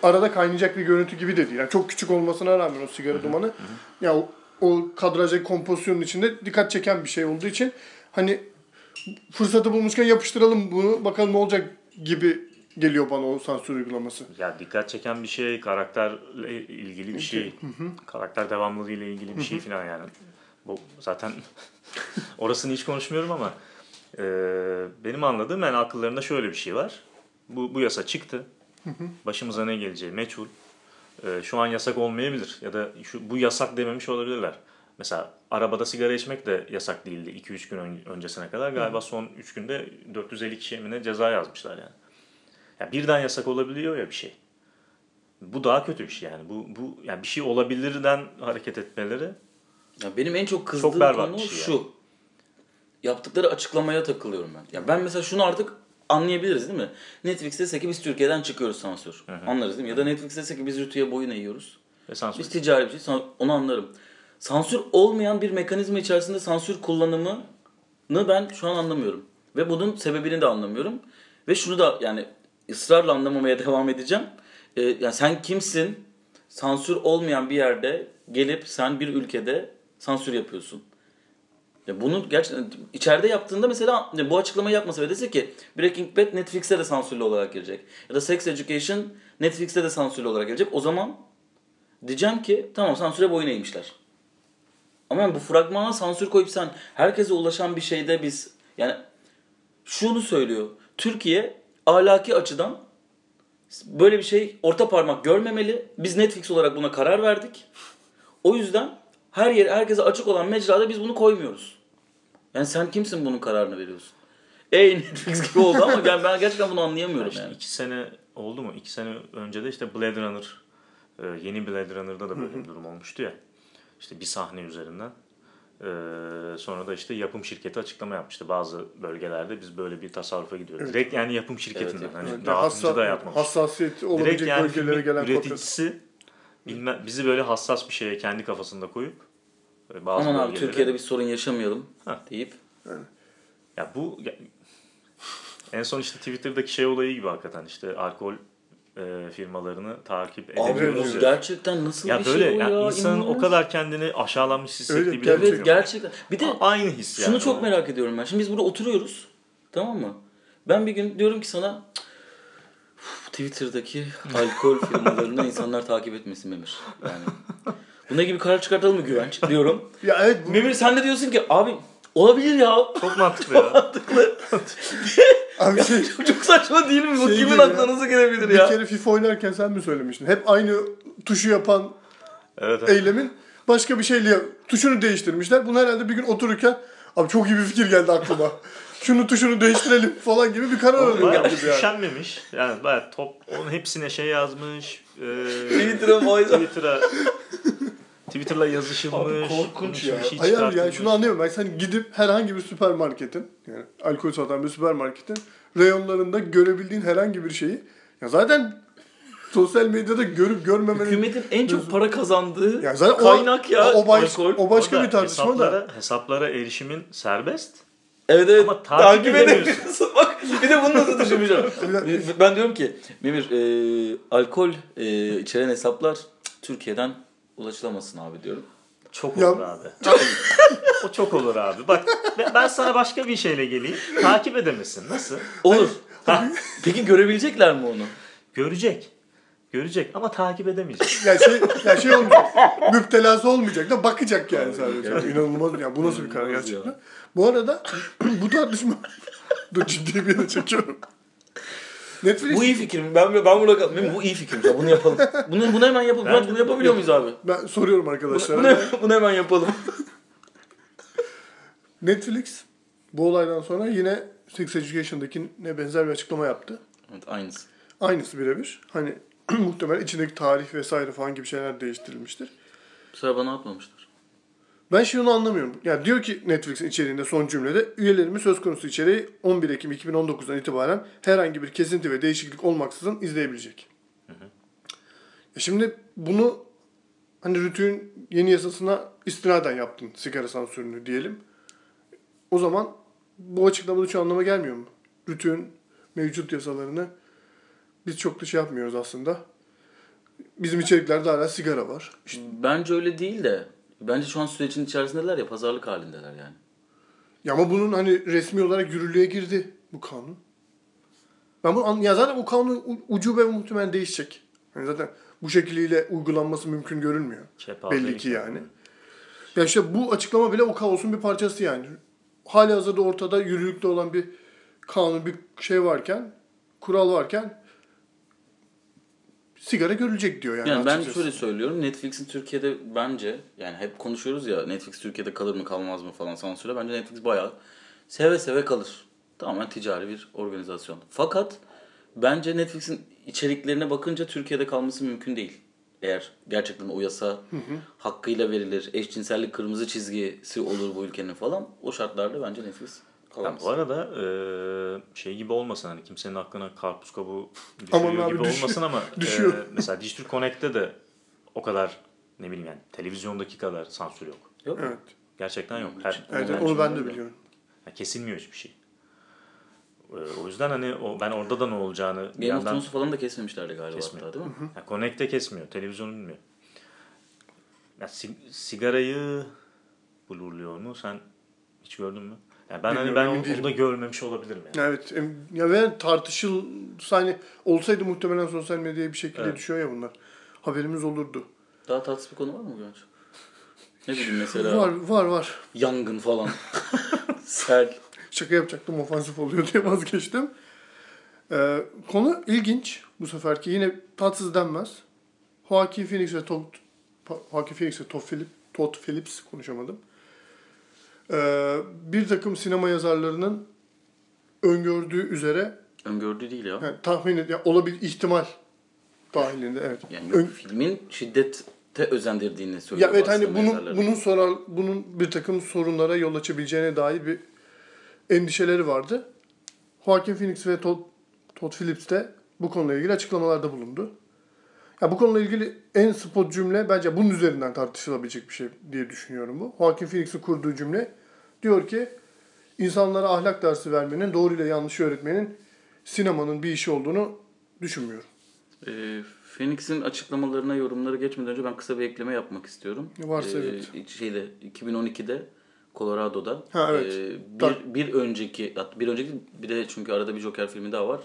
arada kaynayacak bir görüntü gibi de değil. Yani çok küçük olmasına rağmen o sigara dumanı ya o, o kadrajdaki kompozisyonun içinde dikkat çeken bir şey olduğu için hani fırsatı bulmuşken yapıştıralım bunu bakalım ne olacak gibi geliyor bana o sansür uygulaması. Ya dikkat çeken bir şey, karakterle ilgili bir şey, karakter devamlılığı ile ilgili bir şey falan yani. Bu zaten orasını hiç konuşmuyorum ama e, benim anladığım yani akıllarında şöyle bir şey var. Bu, bu yasa çıktı. Başımıza ne geleceği meçhul. E, şu an yasak olmayabilir ya da şu bu yasak dememiş olabilirler. Mesela arabada sigara içmek de yasak değildi 2-3 gün ön- öncesine kadar. Galiba son 3 günde 450 kişiye mi ne ceza yazmışlar yani. Ya birden yasak olabiliyor ya bir şey. Bu daha kötü bir şey yani. Bu bu yani bir şey olabilirden hareket etmeleri Ya benim en çok kızdığım Çok konu şey şu. Yaptıkları açıklamaya takılıyorum ben. Ya ben mesela şunu artık anlayabiliriz değil mi? Netflix dese ki biz Türkiye'den çıkıyoruz sansür. Anlarız değil mi? Ya da Netflix dese ki biz rütüye boyun eğiyoruz. ve sansür. Biz ticari bir şey onu anlarım. Sansür olmayan bir mekanizma içerisinde sansür kullanımını ben şu an anlamıyorum. Ve bunun sebebini de anlamıyorum. Ve şunu da yani ısrarla anlamamaya devam edeceğim. Ee, yani sen kimsin? Sansür olmayan bir yerde gelip sen bir ülkede sansür yapıyorsun. Ya bunu gerçekten içeride yaptığında mesela bu açıklamayı yapmasa ve dese ki Breaking Bad Netflix'e de sansürlü olarak gelecek. Ya da Sex Education Netflix'te de sansürlü olarak gelecek. O zaman diyeceğim ki tamam sansüre boyun eğmişler. Ama bu fragmana sansür koyup sen herkese ulaşan bir şeyde biz yani şunu söylüyor. Türkiye ahlaki açıdan böyle bir şey orta parmak görmemeli. Biz Netflix olarak buna karar verdik. O yüzden her yer herkese açık olan mecrada biz bunu koymuyoruz. Yani sen kimsin bunun kararını veriyorsun? Ey Netflix gibi oldu ama ben, ben gerçekten bunu anlayamıyorum İşte yani. iki sene oldu mu? İki sene önce de işte Blade Runner, e, yeni Blade Runner'da da böyle bir durum olmuştu ya. İşte bir sahne üzerinden. E, sonra da işte yapım şirketi açıklama yapmıştı. Bazı bölgelerde biz böyle bir tasarrufa gidiyoruz. Direkt yani yapım şirketinden. Evet, hani Yani dağıtımcı hassa- da yapmamış. hassasiyeti Direkt olabilecek yani bölgelere gelen kopyası. üreticisi bilmem, bizi böyle hassas bir şeye kendi kafasında koyup e, bazı Aman abi Türkiye'de bir sorun yaşamayalım Ha. deyip Ya bu ya- en son işte Twitter'daki şey olayı gibi hakikaten işte alkol e, firmalarını takip Abi bu ya. gerçekten nasıl Ya bir böyle şey o ya ya? insanın o kadar kendini aşağılanmış hissettiği bir Evet yok. gerçekten. Bir de A- aynı his yani. şunu çok o. merak ediyorum ben. Şimdi biz burada oturuyoruz. Tamam mı? Ben bir gün diyorum ki sana "Uf, Twitter'daki alkol firmalarını insanlar takip etmesin Memir. Yani buna gibi karar çıkartalım mı güvenç diyorum. Ya evet bu Memir sen de diyorsun ki abi olabilir ya. Çok mantıklı ya. Abi şey, Çok saçma değil mi? Bu Şey kimin aklına nasıl gelebilir bir ya? kere FIFA oynarken sen mi söylemiştin? Hep aynı tuşu yapan evet, evet. eylemin başka bir şeyle tuşunu değiştirmişler. Bunu herhalde bir gün otururken abi çok iyi bir fikir geldi aklıma. Şunu tuşunu değiştirelim falan gibi bir karar alıyor Bayağı yani. üşenmemiş. Yani bayağı top onun hepsine şey yazmış. E, Twitter'a Twitter'a Twitter'la yazışılmış. Abi korkunç ya. bir şey Hayır ya şunu anlayamıyorum. Ben sen gidip herhangi bir süpermarketin yani alkol satan bir süpermarketin reyonlarında görebildiğin herhangi bir şeyi ya zaten sosyal medyada görüp görmemenin Hükümetin en çok para kazandığı yani zaten kaynak o, ya o, baş, alkol. o başka Orada bir tartışma da. hesaplara, Hesaplara erişimin serbest. Evet evet. Ama takip edemiyorsun. edemiyorsun. Bak bir de bunu nasıl düşünmüşüm. ben diyorum ki Memir e, alkol e, içeren hesaplar Türkiye'den ulaşılamasın abi diyorum. Çok Ya- olur abi. o çok olur abi. Bak ben- sana başka bir şeyle geleyim. Takip edemezsin. Nasıl? Olur. Peki görebilecekler mi onu? Görecek. Görecek ama takip edemeyecek. Ya şey, ya şey olmayacak. müptelası olmayacak da bakacak yani sadece. İnanılmaz ya. Bu nasıl bir karar gerçekten. ya. Bu arada bu tartışma Dur ciddi bir yere çekiyorum. Netflix Bu iyi fikir mi? Ben ben buna kal- Memir, bu iyi fikir mi? Bunu yapalım. Bunu bunu hemen yapalım. Bence bunu yapabiliyor muyuz abi? ben soruyorum Bunu, arkadaşlara. bunu, bunu hemen yapalım. Netflix bu olaydan sonra yine Sex Education'dakine benzer bir açıklama yaptı. Evet aynısı. Aynısı birebir. Hani muhtemelen içindeki tarih vesaire falan gibi şeyler değiştirilmiştir. Bu sefer bana atmamışlar. Ben şunu anlamıyorum. Yani diyor ki Netflix'in içeriğinde son cümlede üyelerimiz söz konusu içeriği 11 Ekim 2019'dan itibaren herhangi bir kesinti ve değişiklik olmaksızın izleyebilecek. E şimdi bunu hani Rütü'nün yeni yasasına istinaden yaptın sigara sansürünü diyelim. O zaman bu açıklamada şu anlama gelmiyor mu? Rütü'nün mevcut yasalarını biz çok da şey yapmıyoruz aslında. Bizim içeriklerde hala sigara var. Bence öyle değil de. Bence şu an sürecin içerisindeler ya pazarlık halindeler yani. Ya ama bunun hani resmi olarak yürürlüğe girdi bu kanun. Ben bunu an- ya zaten bu kanun u- ucube ve muhtemelen değişecek. Yani zaten bu şekliyle uygulanması mümkün görünmüyor. Kepazelik Belli ki yani. yani. Ya işte bu açıklama bile o kaosun bir parçası yani. Hali hazırda ortada yürürlükte olan bir kanun, bir şey varken, kural varken sigara görülecek diyor yani. Yani ben açıkçası. şöyle söylüyorum. Netflix'in Türkiye'de bence yani hep konuşuyoruz ya Netflix Türkiye'de kalır mı kalmaz mı falan sansüre. Bence Netflix bayağı seve seve kalır. Tamamen ticari bir organizasyon. Fakat bence Netflix'in içeriklerine bakınca Türkiye'de kalması mümkün değil. Eğer gerçekten o yasa hakkıyla verilir, eşcinsellik kırmızı çizgisi olur bu ülkenin falan o şartlarda bence Netflix Ya bu arada e, şey gibi olmasın hani kimsenin aklına karpuz kabuğu düşüyor Aman abi gibi düş- olmasın ama düşüyor. e, mesela Digital Connect'te de o kadar ne bileyim yani televizyondaki kadar sansür yok. Yok mu? Evet. Gerçekten yok. Her, Evet, Yani onu ben de biliyorum. yani kesilmiyor hiçbir şey. E, o yüzden hani o, ben orada da ne olacağını bir Game of yandan Thrones'u falan da kesmemişlerdi galiba Kesmiyor. hatta değil mi? yani Connect'te kesmiyor. Televizyonu bilmiyor. Ya, sig- sigarayı blurluyor mu? Sen hiç gördün mü? Yani ben hani Bilmiyorum, ben emin onu, onu da görmemiş olabilirim yani. Evet. Ya ve tartışılsa hani olsaydı muhtemelen sosyal medyaya bir şekilde Evet. düşüyor ya bunlar. Haberimiz olurdu. Daha tatsız bir konu var mı Güvenç? Ne bileyim mesela Var var var. yangın falan. Sel. Şaka yapacaktım ofansif oluyor diye vazgeçtim. Ee, konu ilginç bu seferki. Yine tatsız denmez. Joaquin Phoenix ve Todd, Joaquin Phoenix ve Todd, Phillip, Todd Phillips konuşamadım. Ee, bir takım sinema yazarlarının öngördüğü üzere Öngördü değil ya. yani tahmin ed- ya olabilir ihtimal dahilinde evet. Yani Ön- filmin şiddete özendirdiğini ya söylüyor evet hani bunun bunun sorar bunun bir takım sorunlara yol açabileceğine dair bir endişeleri vardı. Joaquin Phoenix ve Todd, Todd Phillips de bu konuyla ilgili açıklamalarda bulundu. Ya bu konuyla ilgili en spot cümle bence bunun üzerinden tartışılabilecek bir şey diye düşünüyorum bu. Joaquin Phoenix'in kurduğu cümle diyor ki insanlara ahlak dersi vermenin, doğru ile yanlışı öğretmenin sinemanın bir işi olduğunu düşünmüyorum. Ee, Phoenix'in açıklamalarına, yorumlara geçmeden önce ben kısa bir ekleme yapmak istiyorum. Varsa Ee, evet. Şeyde 2012'de Colorado'da Ha, evet. Tabii. bir, bir önceki bir önceki bir de çünkü arada bir Joker filmi daha var.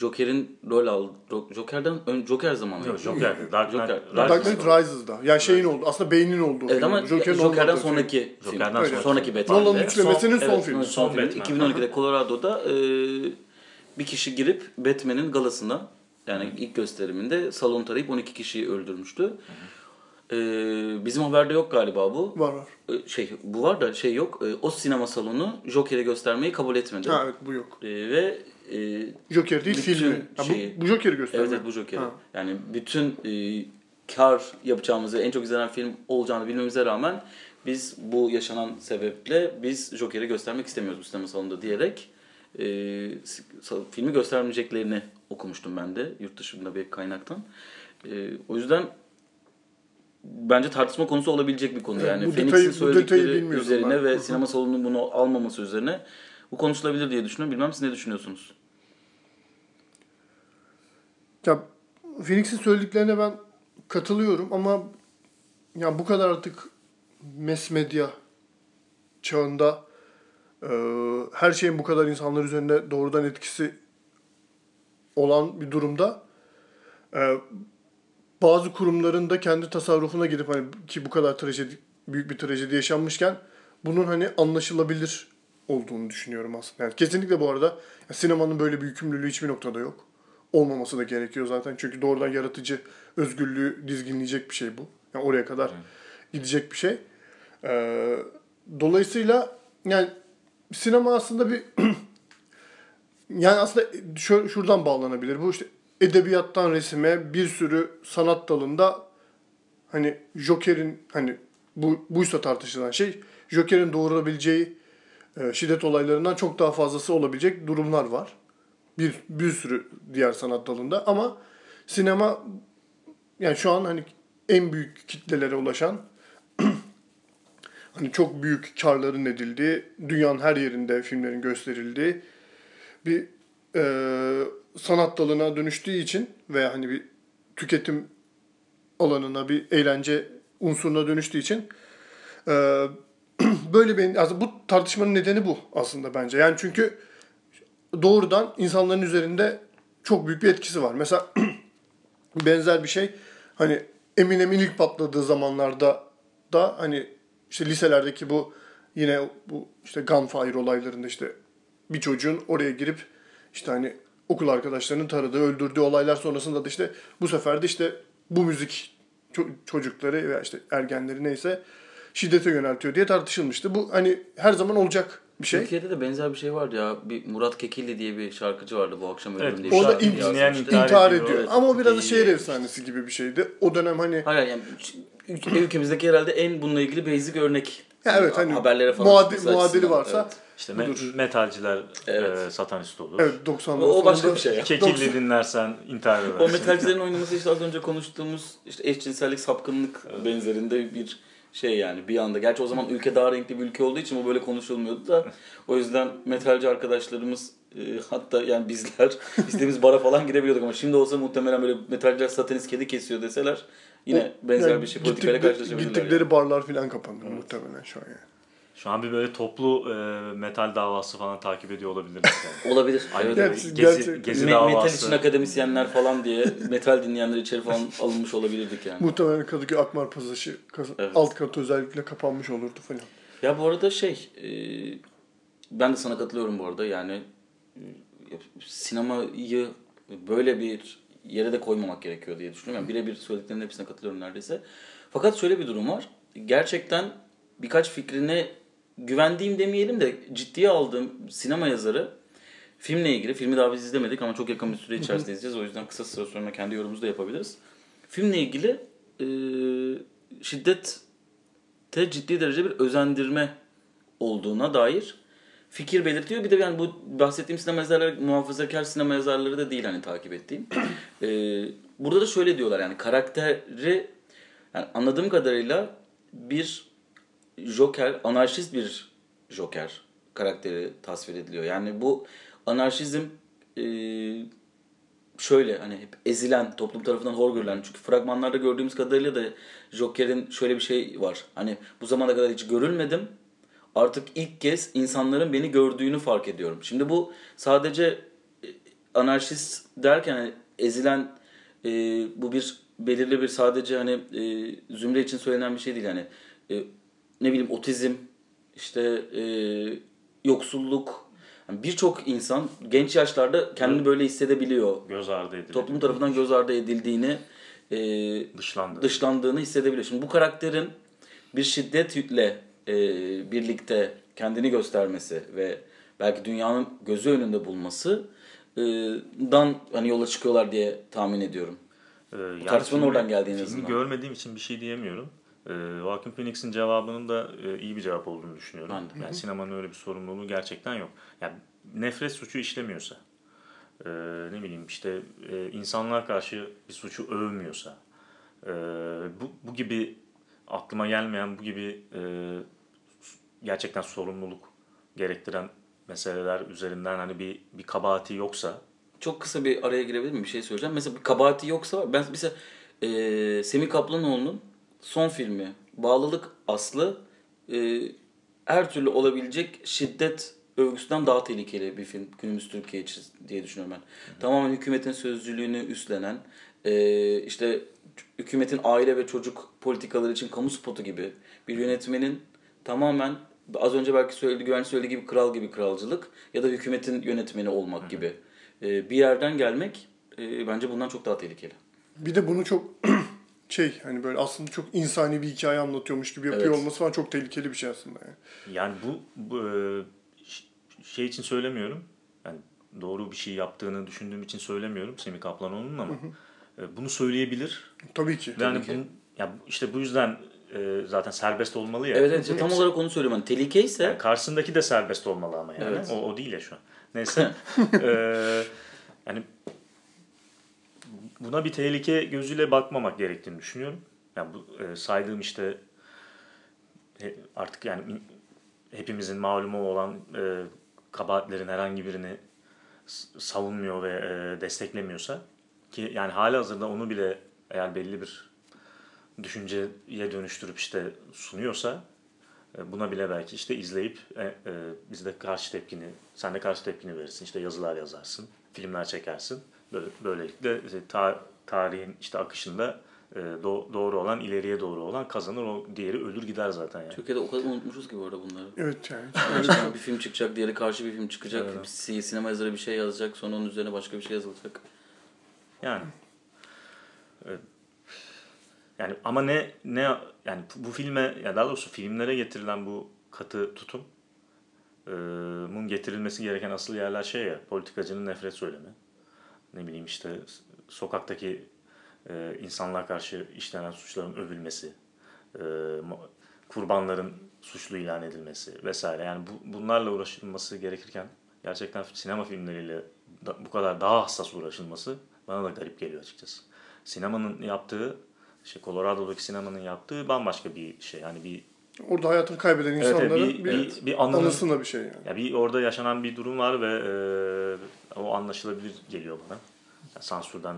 Joker'in rol aldı. Joker'den ön, Joker zamanı. Yok Joker'de. Dark Knight, Joker. Dark Dark Knight Rises'da. Yani şeyin oldu. Aslında beynin olduğu Evet film. ama Joker'in Joker'den olmadığı film. sonraki film. Joker'den Öyle. sonraki Batman'de. Nolan'ın üçlemesinin son, Evet, filmi. son Son. Batman. 2012'de Colorado'da e, bir kişi girip Batman'in galasına yani ilk gösteriminde salon tarayıp 12 kişiyi öldürmüştü. E, bizim haberde yok galiba bu. Var var. E, şey bu var da şey yok. E, o sinema salonu Joker'i göstermeyi kabul etmedi. Ha evet bu yok. E, ve e, Joker değil filmi. Şeyi- bu, bu Joker'i göstermek. Evet, evet bu Joker'i. Ha. Yani bütün e, kar yapacağımızı, en çok izlenen film olacağını bilmemize rağmen biz bu yaşanan sebeple biz Joker'i göstermek istemiyoruz bu sinema salonunda diyerek e, filmi göstermeyeceklerini okumuştum ben de yurt dışında bir kaynaktan. E, o yüzden bence tartışma konusu olabilecek bir konu yani. bu Phoenix'in söyledikleri üzerine ben. ve sinema salonunun bunu almaması üzerine bu konuşulabilir diye düşünüyorum. Bilmem siz ne düşünüyorsunuz? Ya Phoenix'in söylediklerine ben katılıyorum ama ya bu kadar artık mass medya çağında e, her şeyin bu kadar insanlar üzerinde doğrudan etkisi olan bir durumda e, bazı kurumların da kendi tasarrufuna gidip hani ki bu kadar trajedi büyük bir trajedi yaşanmışken bunun hani anlaşılabilir olduğunu düşünüyorum aslında. Yani kesinlikle bu arada sinemanın böyle bir yükümlülüğü hiçbir noktada yok. Olmaması da gerekiyor zaten. Çünkü doğrudan yaratıcı özgürlüğü dizginleyecek bir şey bu. Yani oraya kadar gidecek bir şey. Ee, dolayısıyla yani sinema aslında bir yani aslında şu, şuradan bağlanabilir. Bu işte edebiyattan resime bir sürü sanat dalında hani Joker'in hani bu buysa tartışılan şey Joker'in doğurabileceği e, şiddet olaylarından çok daha fazlası olabilecek durumlar var. Bir bir sürü diğer sanat dalında ama sinema yani şu an hani en büyük kitlelere ulaşan hani çok büyük karların edildiği, dünyanın her yerinde filmlerin gösterildiği bir e, sanat dalına dönüştüğü için veya hani bir tüketim alanına bir eğlence unsuruna dönüştüğü için e, böyle bir aslında bu tartışmanın nedeni bu aslında bence. Yani çünkü doğrudan insanların üzerinde çok büyük bir etkisi var. Mesela benzer bir şey hani Eminem'in ilk patladığı zamanlarda da hani işte liselerdeki bu yine bu işte gunfire olaylarında işte bir çocuğun oraya girip işte hani okul arkadaşlarının taradığı, öldürdüğü olaylar sonrasında da işte bu sefer de işte bu müzik ço- çocukları veya işte ergenleri neyse şiddete yöneltiyor diye tartışılmıştı. Bu hani her zaman olacak bir şey. Türkiye'de de benzer bir şey vardı ya. Bir Murat Kekilli diye bir şarkıcı vardı bu akşam Evet, ölüm diye. O da in- dinleyen intihar, intihar ediyor. ediyor, evet. Ama o biraz da şehir efsanesi gibi bir şeydi. O dönem hani Hayır yani ülke- ülkemizdeki herhalde en bununla ilgili basic örnek. Ya evet, hani haberlere falan muadil- muadili varsa evet. İşte me- Budur. metalciler Evet. e, satanist olur. evet 90'lar O, o başka bir şey ya. Kekilli dinlersen intihar edersin. O metalcilerin oynaması işte az önce konuştuğumuz işte eşcinsellik sapkınlık benzerinde bir şey yani bir anda. Gerçi o zaman ülke daha renkli bir ülke olduğu için bu böyle konuşulmuyordu da o yüzden metalci arkadaşlarımız e, hatta yani bizler istediğimiz bara falan girebiliyorduk ama şimdi olsa muhtemelen böyle metalciler satanist kedi kesiyor deseler yine benzer Yani bir şey politikayla karşılaşabilirler. Gittikleri yani. barlar falan kapandı muhtemelen şu an yani. Şu an bir böyle toplu e, metal davası falan takip ediyor olabiliriz yani. Olabilir. Aynı evet. gezi, gezi Me- metal için davası. akademisyenler falan diye metal dinleyenler içeri falan alınmış olabilirdik yani. Muhtemelen Kadıköy Akmar Pazarı kaz- Evet. alt katı özellikle kapanmış olurdu falan. Ya bu arada şey, e, ben de sana katılıyorum bu arada yani e, sinemayı böyle bir yere de koymamak gerekiyor diye düşünüyorum. Yani birebir söylediklerinin hepsine katılıyorum neredeyse. Fakat şöyle bir durum var. Gerçekten birkaç fikrine güvendiğim demeyelim de ciddiye aldığım sinema yazarı filmle ilgili, filmi daha biz izlemedik ama çok yakın bir süre içerisinde izleyeceğiz. O yüzden kısa süre sonra kendi yorumumuzu da yapabiliriz. Filmle ilgili e, şiddet te ciddi derece bir özendirme olduğuna dair fikir belirtiyor. Bir de yani bu bahsettiğim sinema yazarları muhafazakar sinema yazarları da değil hani takip ettiğim. Ee, burada da şöyle diyorlar yani karakteri yani anladığım kadarıyla bir Joker, anarşist bir Joker karakteri tasvir ediliyor. Yani bu anarşizm e, şöyle hani hep ezilen, toplum tarafından hor görülen. Çünkü fragmanlarda gördüğümüz kadarıyla da Joker'in şöyle bir şey var. Hani bu zamana kadar hiç görülmedim. Artık ilk kez insanların beni gördüğünü fark ediyorum. Şimdi bu sadece e, anarşist derken hani ezilen e, bu bir belirli bir sadece hani e, zümre için söylenen bir şey değil. Yani e, ne bileyim otizm, işte e, yoksulluk. Yani Birçok insan genç yaşlarda kendini böyle hissedebiliyor. Göz ardı edildi. Toplum tarafından göz ardı edildiğini, e, Dışlandı. dışlandığını hissedebiliyor. Şimdi bu karakterin bir şiddetle e, birlikte kendini göstermesi ve belki dünyanın gözü önünde bulması e, dan hani yola çıkıyorlar diye tahmin ediyorum. Ee, yani tartışmanın oradan geldiği en filmi azından. görmediğim için bir şey diyemiyorum. Ee, Joaquin Phoenix'in cevabının da e, iyi bir cevap olduğunu düşünüyorum. Ben de. Yani sinemanın öyle bir sorumluluğu gerçekten yok. Yani nefret suçu işlemiyorsa, e, ne bileyim işte e, insanlığa karşı bir suçu övmüyorsa, e, bu, bu gibi aklıma gelmeyen bu gibi e, gerçekten sorumluluk gerektiren meseleler üzerinden hani bir bir kabahati yoksa Çok kısa bir araya girebilir miyim? Bir şey söyleyeceğim. Mesela bir kabahati yoksa ben mesela e, Semih Kaplanoğlu'nun son filmi Bağlılık Aslı e, her türlü olabilecek şiddet övgüsünden daha tehlikeli bir film günümüz Türkiye için diye düşünüyorum ben. Tamamen hükümetin sözcülüğünü üstlenen, e, işte hükümetin aile ve çocuk politikaları için kamu spotu gibi bir yönetmenin tamamen az önce belki söyledi, güvenç söylediği gibi kral gibi kralcılık ya da hükümetin yönetmeni olmak gibi e, bir yerden gelmek e, bence bundan çok daha tehlikeli. Bir de bunu çok şey hani böyle aslında çok insani bir hikaye anlatıyormuş gibi yapıyor Evet. olması falan çok tehlikeli bir şey aslında yani. Yani bu, bu e, şey için söylemiyorum. Yani doğru bir şey yaptığını düşündüğüm için söylemiyorum Semih Kaplanoğlu'nun ama e, bunu söyleyebilir. Tabii ki. Ve hani ki. bunun- ya işte bu yüzden e, zaten serbest olmalı ya. Evet evet işte tam olarak onu söylüyorum. Hani tehlike ise Yani karşısındaki de serbest olmalı ama yani. Evet. O, o değil ya şu an. Neyse. Eee, yani buna bir tehlike gözüyle bakmamak gerektiğini düşünüyorum. Yani bu e, saydığım işte e, artık yani in- hepimizin malumu olan e, kabahatlerin herhangi birini savunmuyor ve e, desteklemiyorsa ki yani hali hazırda onu bile eğer belli bir düşünceye dönüştürüp işte sunuyorsa e, Buna bile belki işte izleyip e, e, biz de karşı tepkini, sen de karşı tepkini verirsin. İşte yazılar yazarsın, filmler çekersin. Böyle, böylelikle tarihin işte akışında e, do- doğru olan, ileriye doğru olan kazanır. O diğeri ölür gider zaten yani. Türkiye'de o kadar unutmuşuz ki bu arada bunları. Evet yani. Gerçekten bir film çıkacak, diğeri karşı bir film çıkacak. Si- Sinema yazarı bir şey yazacak, sonra onun üzerine başka bir şey yazılacak. Yani. Evet. Yani ama ne ne yani bu filme ya daha doğrusu filmlere getirilen bu katı tutum e, mun getirilmesi gereken asıl yerler şey ya politikacının nefret söylemi. Ne bileyim işte sokaktaki e, insanlığa karşı işlenen suçların övülmesi, e, kurbanların suçlu ilan edilmesi vesaire. Yani bu, bunlarla uğraşılması gerekirken gerçekten sinema filmleriyle da- bu kadar daha hassas uğraşılması bana da garip geliyor açıkçası. Sinemanın yaptığı, işte Colorado'daki sinemanın yaptığı bambaşka bir şey. Yani bir Orada hayatını kaybeden Evet, evet, insanların bir- bir, bir- bir anının- anısına bir şey yani. ya bir orada yaşanan bir durum var ve e, o anlaşılabilir geliyor bana. Yani sansürden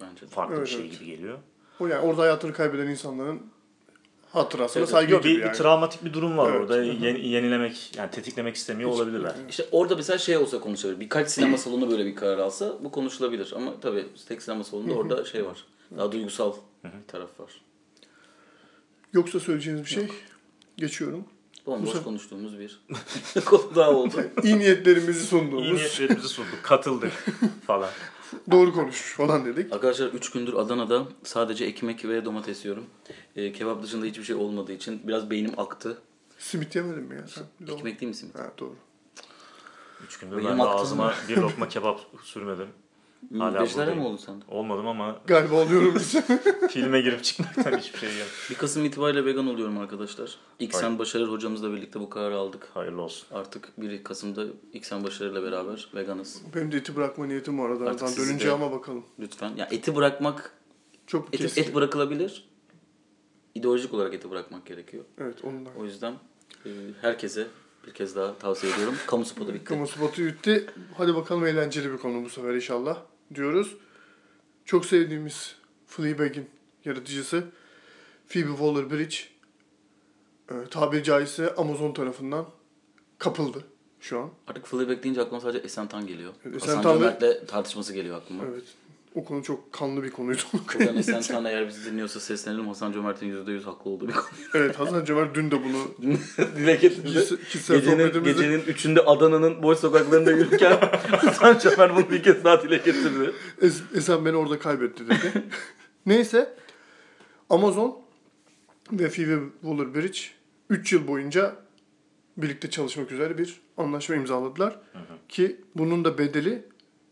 Bence de. farklı Evet, bir şey evet. gibi geliyor. O yani orada hayatını kaybeden insanların hatırasına Evet, saygı Yok, gibi bir, yani. bir travmatik bir durum var Evet, orada. Yeni- yenilemek, yani tetiklemek istemiyor olabilirler. İşte orada mesela şey olsa konuşulabilir. Birkaç sinema salonu böyle bir karar alsa bu konuşulabilir. Ama tabii tek sinema salonunda orada şey var. Daha duygusal bir taraf var. Yoksa söyleyeceğiniz bir şey geçiyorum. Bomboş sefer- konuştuğumuz bir konu daha oldu. İyi niyetlerimizi İyi sunduğumuz, niyetlerimizi sunduk, katıldık falan. doğru konuşmuş falan dedik. Arkadaşlar 3 gündür Adana'da sadece ekmek ve domates yiyorum. Ee, kebap dışında hiçbir şey olmadığı için biraz beynim aktı. Simit yemedin mi ya sen? Ekmek değil mi simit? Ha doğru. Üç gündür Benim ben de ağzıma bir lokma kebap sürmedim. Hala mi buradayım. oldun sen? Olmadım ama Galiba oluyorum biz. filme girip çıkmaktan hiçbir şey yemedim. 1 Kasım itibariyle vegan oluyorum arkadaşlar. İksen Başarır hocamızla birlikte bu kararı aldık. Hayırlı olsun. Artık 1 Kasım'da İksen Başarır'la beraber veganız. Benim de eti bırakma niyetim var Artık aradan dönünce de- ama bakalım. Lütfen. Ya eti bırakmak, Çok et, keskin. et bırakılabilir. İdeolojik olarak eti bırakmak gerekiyor. Evet ondan. O yüzden e, herkese bir kez daha tavsiye ediyorum. Kamu spotu bitti. Kamu spotu bitti. Hadi bakalım eğlenceli bir konu bu sefer inşallah diyoruz. Çok sevdiğimiz Fleabag'in yaratıcısı Phoebe Waller-Bridge e, tabiri caizse Amazon tarafından kapıldı şu an. Artık Fleabag deyince aklıma sadece Esen Tan geliyor. Evet, Esen Tan ve- tartışması geliyor aklıma. Evet. O konu çok kanlı bir konuydu. Buradan Esen Tan eğer bizi dinliyorsa seslenelim. Hasan Cömert'in %100 haklı olduğu bir konu. evet Hasan Cömert dün de bunu Dile getirdi. Gecenin, gecenin üçünde Adana'nın boş sokaklarında yürürken Hasan Cömert bunu bir kez daha dile getirdi. Es- Esen beni orada kaybetti dedi. Neyse Amazon ve Phoebe Waller-Bridge 3 yıl boyunca birlikte çalışmak üzere bir anlaşma imzaladılar. Ki bunun da bedeli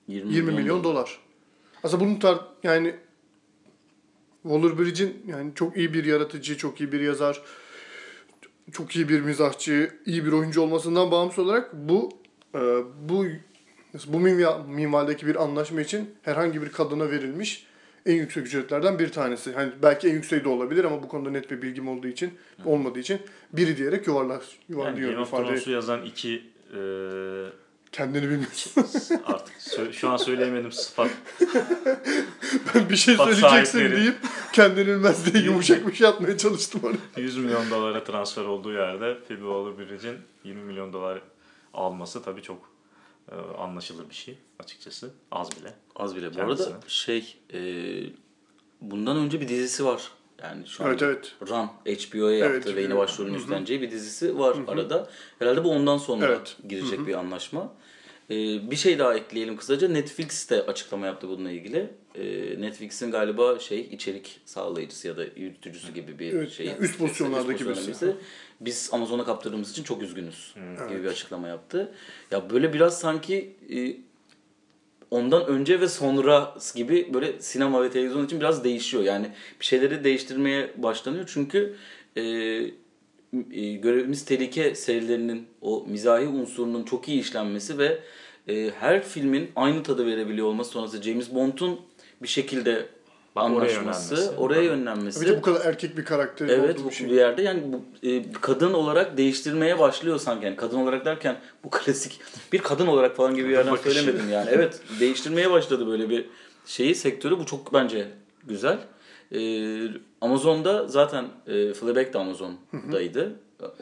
20, 20 milyon dolar. Aslında bunun tar yani Waller-Bridge'in yani çok iyi bir yaratıcı, çok iyi bir yazar, çok iyi bir mizahçı, iyi bir oyuncu olmasından bağımsız olarak bu e, bu bu minval- minvaldeki bir anlaşma için herhangi bir kadına verilmiş en yüksek ücretlerden bir tanesi. Hani belki en yükseği de olabilir ama bu konuda net bir bilgim olduğu için olmadığı için biri diyerek yuvarlar Yani yuvarlıyor Game of. Thrones'u yazan iki e, Kendini bilmiyorsun. artık sö- şu an söyleyemedim sıfat. Ben bir şey Bak söyleyeceksin sahipleri. deyip kendini bilmez diye yumuşak bir şey atmaya çalıştım oraya. 100 milyon dolara transfer olduğu yerde Phoebe Waller-Bridge'in 20 milyon dolar alması tabii çok e, anlaşılır bir şey açıkçası. Az bile. Az bile. Bu Kendisine. arada şey e, bundan önce bir dizisi var. Yani şu an Evet evet. Run HBO'ya yaptı Evet, ve yine başrolünü üstleneceği bir dizisi var arada. Herhalde bu ondan sonra Evet. girecek bir anlaşma. Ee, bir şey daha ekleyelim kısaca. Netflix de açıklama yaptı bununla ilgili. Ee, Netflix'in galiba şey içerik sağlayıcısı ya da yürütücüsü gibi bir Evet, şey. yani üst pozisyonlardaki birisi. Biz Amazon'a kaptırdığımız için çok üzgünüz gibi bir açıklama yaptı. Ya böyle biraz sanki e, ondan önce ve sonra gibi böyle sinema ve televizyon için biraz değişiyor. Yani bir şeyleri değiştirmeye başlanıyor. Çünkü e, e, Görevimiz Tehlike serilerinin o mizahi unsurunun çok iyi işlenmesi ve e, her filmin aynı tadı verebiliyor olması sonrası James Bond'un bir şekilde Bak, oraya anlaşması, yönlenmesi. oraya yönlenmesi. Bir de bu kadar erkek bir karakteri Evet olduğu bu bir şey. bir yerde yani bu e, kadın olarak değiştirmeye başlıyor sanki. Yani kadın olarak derken bu klasik bir kadın olarak falan gibi bir yerden bakışı. söylemedim yani. Evet değiştirmeye başladı böyle bir şeyi sektörü. Bu çok bence güzel. E, Amazon'da zaten e, Fleabag de Amazon'daydı.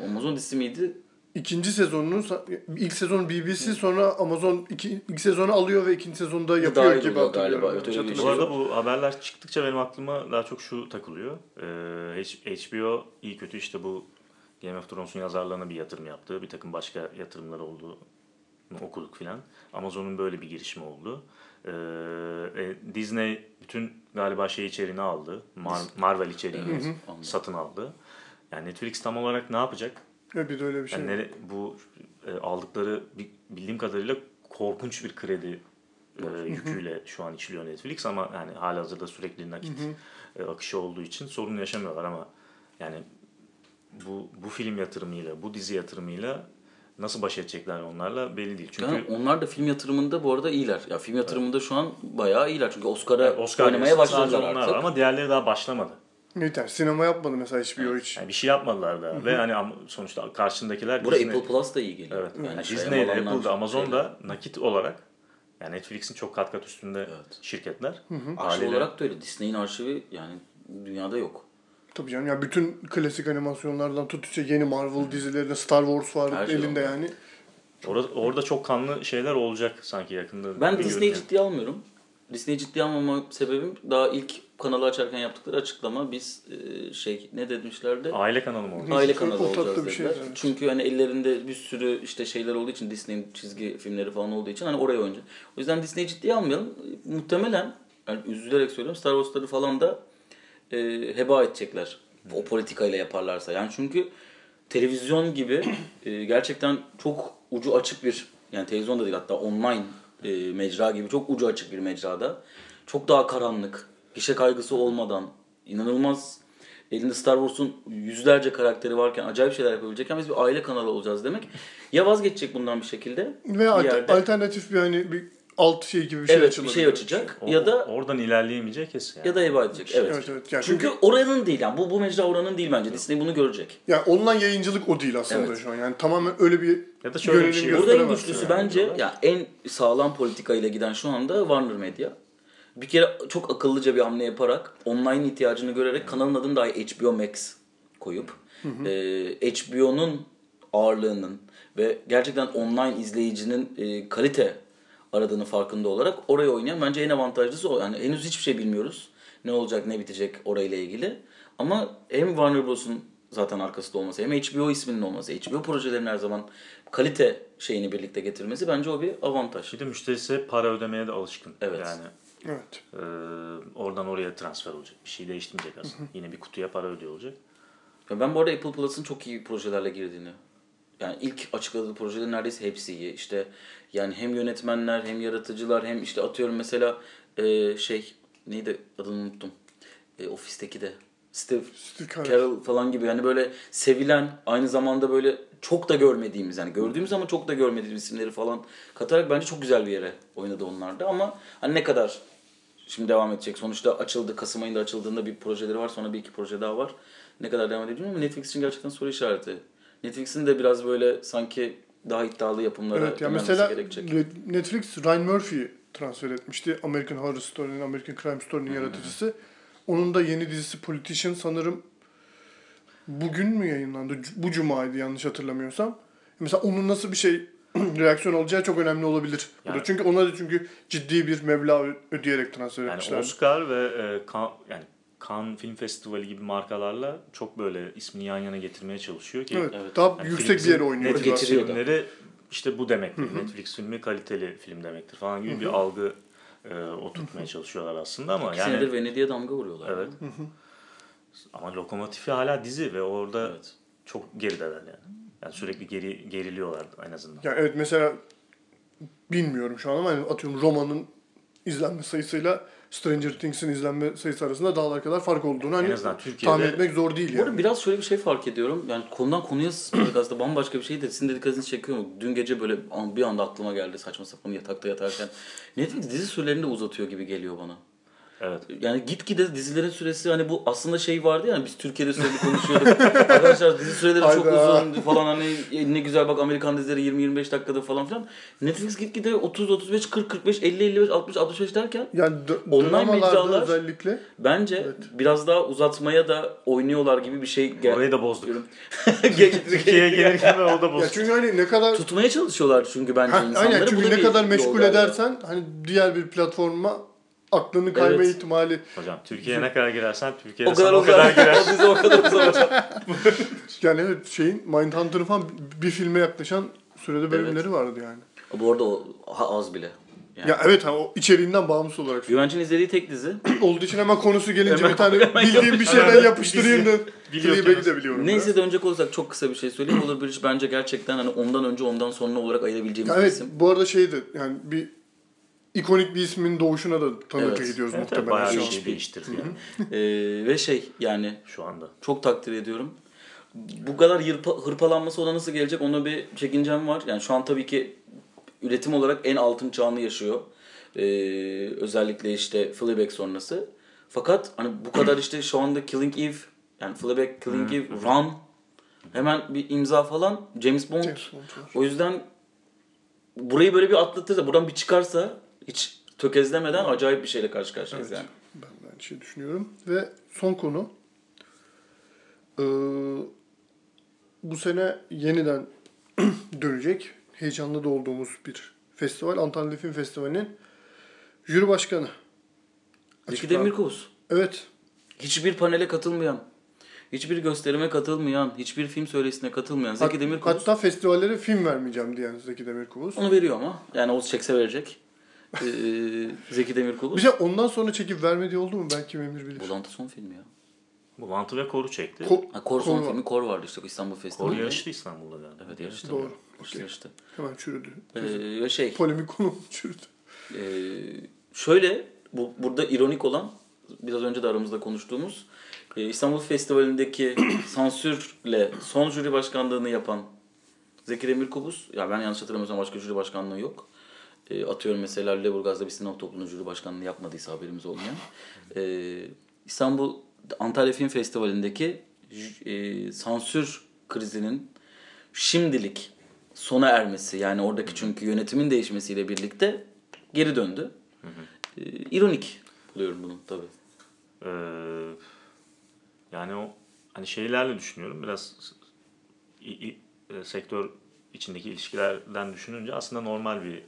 Amazon dizisi miydi? İkinci sezonunun sa- ilk sezon BBC sonra Amazon iki, ilk sezonu alıyor ve ikinci sezonda yapıyor Dahil gibi hatırlıyorum. galiba. Bir Bu arada bu haberler çıktıkça benim aklıma daha çok şu takılıyor. Ee, HBO iyi kötü işte bu Game of Thrones'un yazarlarına bir yatırım yaptı. Bir takım başka yatırımlar oldu. Okuduk filan. Amazon'un böyle bir girişimi oldu. Ee, e, Disney bütün galiba şey içeriğini aldı. Mar- Marvel içeriğini satın aldı. Yani Netflix tam olarak ne yapacak? Evet, bir de öyle bir şey. Yani nere- bu e, aldıkları bi- bildiğim kadarıyla korkunç bir kredi e, yüküyle şu an işliyor Netflix ama yani halihazırda sürekli nakit e, akışı olduğu için sorun yaşamıyorlar ama yani bu bu film yatırımıyla, bu dizi yatırımıyla nasıl baş edecekler onlarla belli değil. Çünkü Yani onlar da film yatırımında bu arada iyiler. Ya film yatırımında şu an bayağı iyiler. Çünkü Oscar'a yani Oscar oynamaya başladılar artık. ama diğerleri daha başlamadı. Yeter. Sinema yapmadı mesela HBO hiç. Yani bir şey yapmadılar da ve hani sonuçta karşındakiler Burada Disney- Apple Plus da iyi geliyor. Evet. Yani şey, Disney'de, Apple'da, Amazon'da nakit olarak yani Netflix'in çok kat kat üstünde Evet. şirketler. Arşiv olarak da öyle. Disney'in arşivi yani dünyada yok. Tabii canım ya bütün klasik animasyonlardan tut işte yeni Marvel dizilerine Star Wars var Her şey elinde var. yani. Orada, orada çok kanlı şeyler olacak sanki yakında. Ben Disney'i ciddiye almıyorum. Disney'i ciddiye almama sebebim daha ilk kanalı açarken yaptıkları açıklama biz e, şey ne demişlerdi? Aile kanalı mı? Aile kanalı olacağız şey dediler. yani. Çünkü hani ellerinde bir sürü işte şeyler olduğu için Disney'in çizgi filmleri falan olduğu için hani oraya oynayacak. O yüzden Disney'i ciddiye almayalım. Muhtemelen yani üzülerek söylüyorum Star Wars'ları falan da e, heba edecekler. O politikayla yaparlarsa. Yani çünkü televizyon gibi e, gerçekten çok ucu açık bir yani televizyon da değil hatta online e, mecra gibi çok ucu açık bir mecrada. Çok daha karanlık, gişe kaygısı olmadan inanılmaz elinde Star Wars'un yüzlerce karakteri varken acayip şeyler yapabilecekken biz bir aile kanalı olacağız demek. Ya vazgeçecek bundan bir şekilde Ve bir yerde. alternatif bir hani bir alt şey gibi bir şey evet bir şey açacak O- ya da oradan ilerleyemeyecek kesin yani. ya da heba edecek. Evet. Evet evet. Yani Çünkü çünkü oranın değil yani bu bu mecra oranın değil bence. Disney bunu görecek. yani online yayıncılık o değil aslında Evet. şu an. Yani tamamen öyle bir Ya da şöyle bir şey Burada en güçlüsü yani. bence ya en sağlam politika ile giden şu anda Warner Media. Bir kere çok akıllıca bir hamle yaparak online ihtiyacını görerek kanalın adını dahi HBO Max koyup e, HBO'nun ağırlığının ve gerçekten online izleyicinin e, kalite aradığını farkında olarak oraya oynayan bence en avantajlısı o. Yani henüz hiçbir şey bilmiyoruz. Ne olacak ne bitecek orayla ilgili. Ama hem Warner Bros'un zaten arkasında olması hem HBO isminin olması, HBO projelerinin her zaman kalite şeyini birlikte getirmesi bence o bir avantaj. Bir de müşterisi para ödemeye de alışkın. Evet. Yani evet. e, oradan oraya transfer olacak. Bir şey değiştirmeyecek aslında. Yine bir kutuya para ödüyor olacak. Ya ben bu arada Apple Plus'ın çok iyi projelerle girdiğini yani ilk açıkladığı projelerin neredeyse hepsi iyi. İşte yani hem yönetmenler hem yaratıcılar hem işte atıyorum mesela e, şey neydi adını unuttum. E, ofisteki de Steve Steve Carell. Carell falan gibi yani böyle sevilen aynı zamanda böyle çok da görmediğimiz yani gördüğümüz ama çok da görmediğimiz isimleri falan katarak bence çok güzel bir yere oynadı onlar da ama hani ne kadar şimdi devam edecek. Sonuçta açıldı. Kasım ayında açıldığında bir projeleri var. Sonra bir iki proje daha var. Ne kadar devam edecek ama Netflix için gerçekten soru işareti. Netflix'in de biraz böyle sanki daha iddialı yapımlara Evet ya mesela gerekecek. Re- Netflix Ryan Murphy'yi transfer etmişti. American Horror Story'nin, American Crime Story'nin yaratıcısı. Onun da yeni dizisi Politician sanırım bugün mü yayınlandı? Bu cumaydı yanlış hatırlamıyorsam. Mesela onun nasıl bir şey reaksiyon olacağı çok önemli olabilir. burada. Yani- Çünkü ona da çünkü ciddi bir meblağ ödeyerek transfer Yani etmişler. Oscar ve e, Cannes, yani Cannes Film Festivali gibi markalarla çok böyle ismini yan yana getirmeye çalışıyor ki Evet, Evet. daha yani yüksek bir yere oynuyor. Netflix filmleri işte bu demektir. Netflix filmi kaliteli film demektir falan gibi bir algı e, oturtmaya çalışıyorlar aslında ama İki yani senedir Venedik'e damga vuruyorlar. evet. Ama Lokomotifi hala dizi ve orada Evet. çok gerideler yani. Yani sürekli geri geriliyorlar en azından. Yani evet mesela bilmiyorum şu an ama hani atıyorum Roma'nın izlenme sayısıyla Stranger Things'in izlenme sayısı arasında dağlar kadar fark olduğunu hani tahmin etmek zor değil yani. biraz şöyle bir şey fark ediyorum. Yani konudan konuya sıçradık aslında bambaşka bir şey de sizin de dikkatinizi çekiyor mu? Dün gece böyle bir anda aklıma geldi saçma sapan yatakta yatarken. Netflix dizi sürelerini de uzatıyor gibi geliyor bana. Evet. Yani gitgide dizilerin süresi hani bu aslında şey vardı ya hani biz Türkiye'de sürekli konuşuyorduk. Arkadaşlar dizi süreleri çok Hayda. uzun falan hani ne güzel bak Amerikan dizileri 20-25 dakikada falan filan. Netflix gitgide 30 35 40 45 50 55 60 65 derken Yani d- Online mecralar- özellikle bence biraz daha uzatmaya da oynuyorlar gibi bir şey gel. Orayı da bozduk. Türkiye'ye gelirken de o da ya bozduk. çünkü hani ne kadar tutmaya çalışıyorlar çünkü bence Ha, insanları. aynen Bu çünkü ne kadar meşgul edersen hani diğer bir platforma aklını kayma Evet. ihtimali Hocam Türkiye'ye ne kadar girersen Türkiye'de o kadar sana o kadar kadar girer. o dizi o kadar uzar. yani evet şeyin Mindhunter'ın falan bir filme yaklaşan sürede bölümleri vardı yani. Bu arada o az bile. Yani. Ya evet ha, o içeriğinden bağımsız olarak Güvenç'in izlediği tek dizi. olduğu için hemen konusu gelince Hemen- bir tane bildiğim bir şeyden yapıştırayım da Fleabag'i de biliyorum. Neyse biraz. dönecek olursak çok kısa bir şey söyleyeyim. Olur bir iş bence gerçekten hani ondan önce ondan sonra olarak ayırabileceğimiz Ya bir evet isim. bu arada şeydi yani bir ikonik bir ismin doğuşuna da tanıklık Evet. ediyoruz Evet, muhtemelen bayağı şu bir şey değiştirdi yani Ee, ve şey yani şu anda. çok takdir ediyorum. Bu kadar yırpa- hırpalanması ona nasıl gelecek ona bir çekincem var. Yani şu an tabii ki üretim olarak en altın çağını yaşıyor. Ee, özellikle işte Fleabag sonrası. Fakat hani bu kadar işte şu anda Killing Eve yani Fleabag, Killing Eve, Run hemen bir imza falan James Bond. James Bond. O yüzden burayı böyle bir atlatırsa, buradan bir çıkarsa hiç tökezlemeden acayip bir şeyle karşı karşıyayız Evet. yani. Ben de aynı şey düşünüyorum. Ve son konu. Ee, bu sene yeniden dönecek. Heyecanlı da olduğumuz bir festival. Antalya Film Festivali'nin jüri başkanı. Zeki Demirkubuz. Evet. Hiçbir panele katılmayan, hiçbir gösterime katılmayan, hiçbir film söyleşisine katılmayan Zeki Hat- Demirkubuz. Hatta festivallere film vermeyeceğim diyen Zeki Demirkubuz. Onu veriyor ama. Yani o çekse verecek. Ee, Zeki Bir Demirkubuz. şey ondan sonra çekip vermediği oldu mu? Belki Emir bilir. Bulantı son filmi ya. Bu Mantı ve Kor'u çekti. Ko- Ha, Kor son Kor var. filmi Kor vardı işte İstanbul Kor Festivali'nde. yarıştı İstanbul'da galiba. Evet yarıştı. Doğru. Yarıştı, yarıştı. Hemen çürüdü. Ee, şey Polemik konu çürüdü. Ee, şöyle bu burada ironik olan biraz önce de aramızda konuştuğumuz e, İstanbul Festivali'ndeki sansürle son jüri başkanlığını yapan Zeki Demirkubuz, ya ben yanlış hatırlamıyorsam başka jüri başkanlığı yok. E, atıyorum mesela Lüleburgaz'da bir sinema topluluğunun jüri başkanlığı yapmadıysa haberimiz olmayan. E, İstanbul Antalya Film Festivali'ndeki e, sansür krizinin şimdilik sona ermesi yani oradaki çünkü yönetimin değişmesiyle birlikte geri döndü. E, ironik buluyorum bunu tabii. Ee, yani o hani şeylerle düşünüyorum biraz i- i- e, sektör içindeki ilişkilerden düşününce aslında normal bir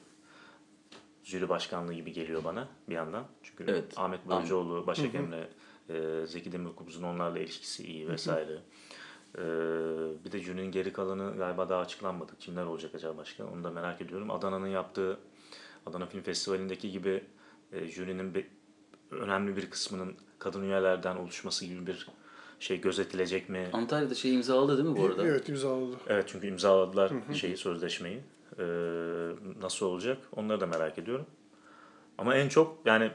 jüri başkanlığı gibi geliyor bana bir yandan. Çünkü Evet. Ahmet Bölceoğlu, Başak Emre, e, Zeki Demirkubuz'un onlarla ilişkisi iyi vesaire. Ee, bir de jürinin geri kalanı galiba daha açıklanmadı. Kimler olacak acaba başka? Onu da merak ediyorum. Adana'nın yaptığı Adana Film Festivali'ndeki gibi e, jürinin bir, önemli bir kısmının kadın üyelerden oluşması gibi bir şey gözetilecek mi? Antalya'da şey imzaladı değil mi bu arada? Evet imzaladı. Evet çünkü imzaladılar şeyi sözleşmeyi. Ee, nasıl olacak? Onları da merak ediyorum. Ama en çok yani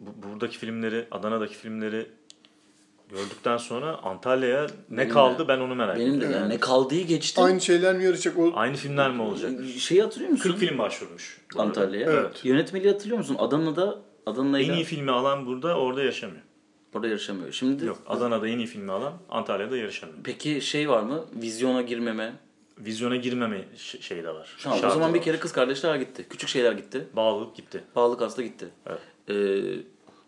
bu- buradaki filmleri, Adana'daki filmleri gördükten sonra Antalya'ya ne Benim de. kaldı ben onu merak ediyorum. Benim de yani ne kaldığı geçti. Aynı şeyler mi yarışacak? O Aynı filmler mi olacak? Şeyi hatırlıyor musun? 40 film başvurmuş. Antalya'ya. Evet. Yönetmeliği hatırlıyor musun? Adana'da Adana'yla En iyi filmi alan burada, orada yaşamıyor. orada yarışamıyor. Şimdi Yok, Adana'da en iyi filmi alan Antalya'da yarışamıyor. peki şey var mı? Vizyona girmeme. Vizyona girmeme şeyi de var. Tamam, o zaman bir kere kız kardeşler gitti. Küçük şeyler gitti. Bağlılık gitti. Pahalı kasta gitti. Evet. Ee,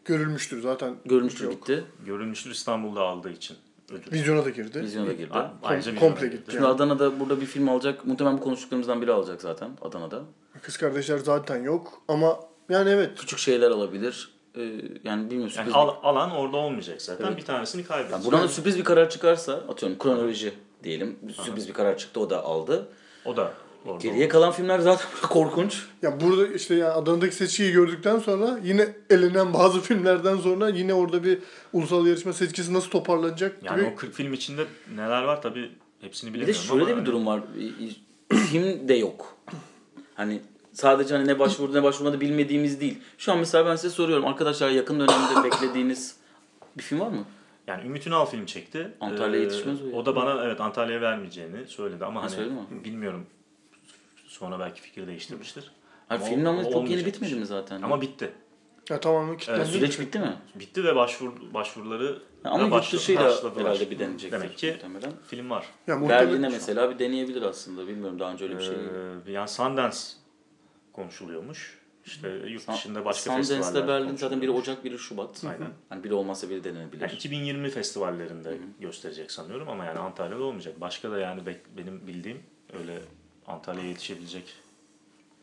görülmüştür zaten. görünüştür Yok. gitti. Görülmüştür İstanbul'da aldığı için ödül. Vizyona da girdi. Vizyona da girdi. A- Ayrıca Kom- komple girdi. gitti. Şimdi Adana'da burada bir film alacak. Muhtemelen bu konuştuklarımızdan biri alacak zaten Adana'da. Kız kardeşler zaten yok ama yani evet Küçük şeyler alabilir. Ee, yani bilmiyorum Yani al- alan orada olmayacak zaten. Evet. Bir tanesini kaybedecek. Yani buradan da sürpriz bir karar çıkarsa atıyorum kronoloji diyelim. Sürpriz bir karar çıktı o da aldı. O da orada. Geriye kalan filmler zaten korkunç. ya burada işte yani Adana'daki seçkiyi gördükten sonra yine elenen bazı filmlerden sonra yine orada bir ulusal yarışma seçkisi nasıl toparlanacak Yani gibi o 40 film içinde neler var tabii hepsini Bir de bilemiyorum şöyle ama de bir hani durum var. Film de yok. Hani sadece hani ne başvurdu ne başvurmadı bilmediğimiz değil. Şu an mesela ben size soruyorum. Arkadaşlar yakın dönemde beklediğiniz bir film var mı? Yani Ümit Ünal film çekti. Antalya'ya yetişmez o ya. O da bana evet Antalya'ya vermeyeceğini söyledi ama Ha, hani bilmiyorum. Sonra belki fikir değiştirmiştir. Hani Ama filmin ama çok yeni bitmedi mi zaten? Ama bitti. Ya tamamen kilitlendi. Evet, Süreç bitti mi? Bitti ve başvur başvuruları Ama da yurt dışıyla herhalde bir deneyecektir Demek ki muhtemelen. film var. Ya muhtemelen- Berlin'e mesela bir deneyebilir aslında. Bilmiyorum daha önce öyle bir şey. Ee, yani Sundance konuşuluyormuş. İşte yurt dışında başka Sundance'de festivaller Berlin zaten biri. Ocak biri Şubat. Aynen. Hani biri olmazsa biri denenebilir. Yani 2020 festivallerinde gösterecek sanıyorum ama yani Antalya'da olmayacak. Başka da yani benim bildiğim öyle Antalya'ya yetişebilecek.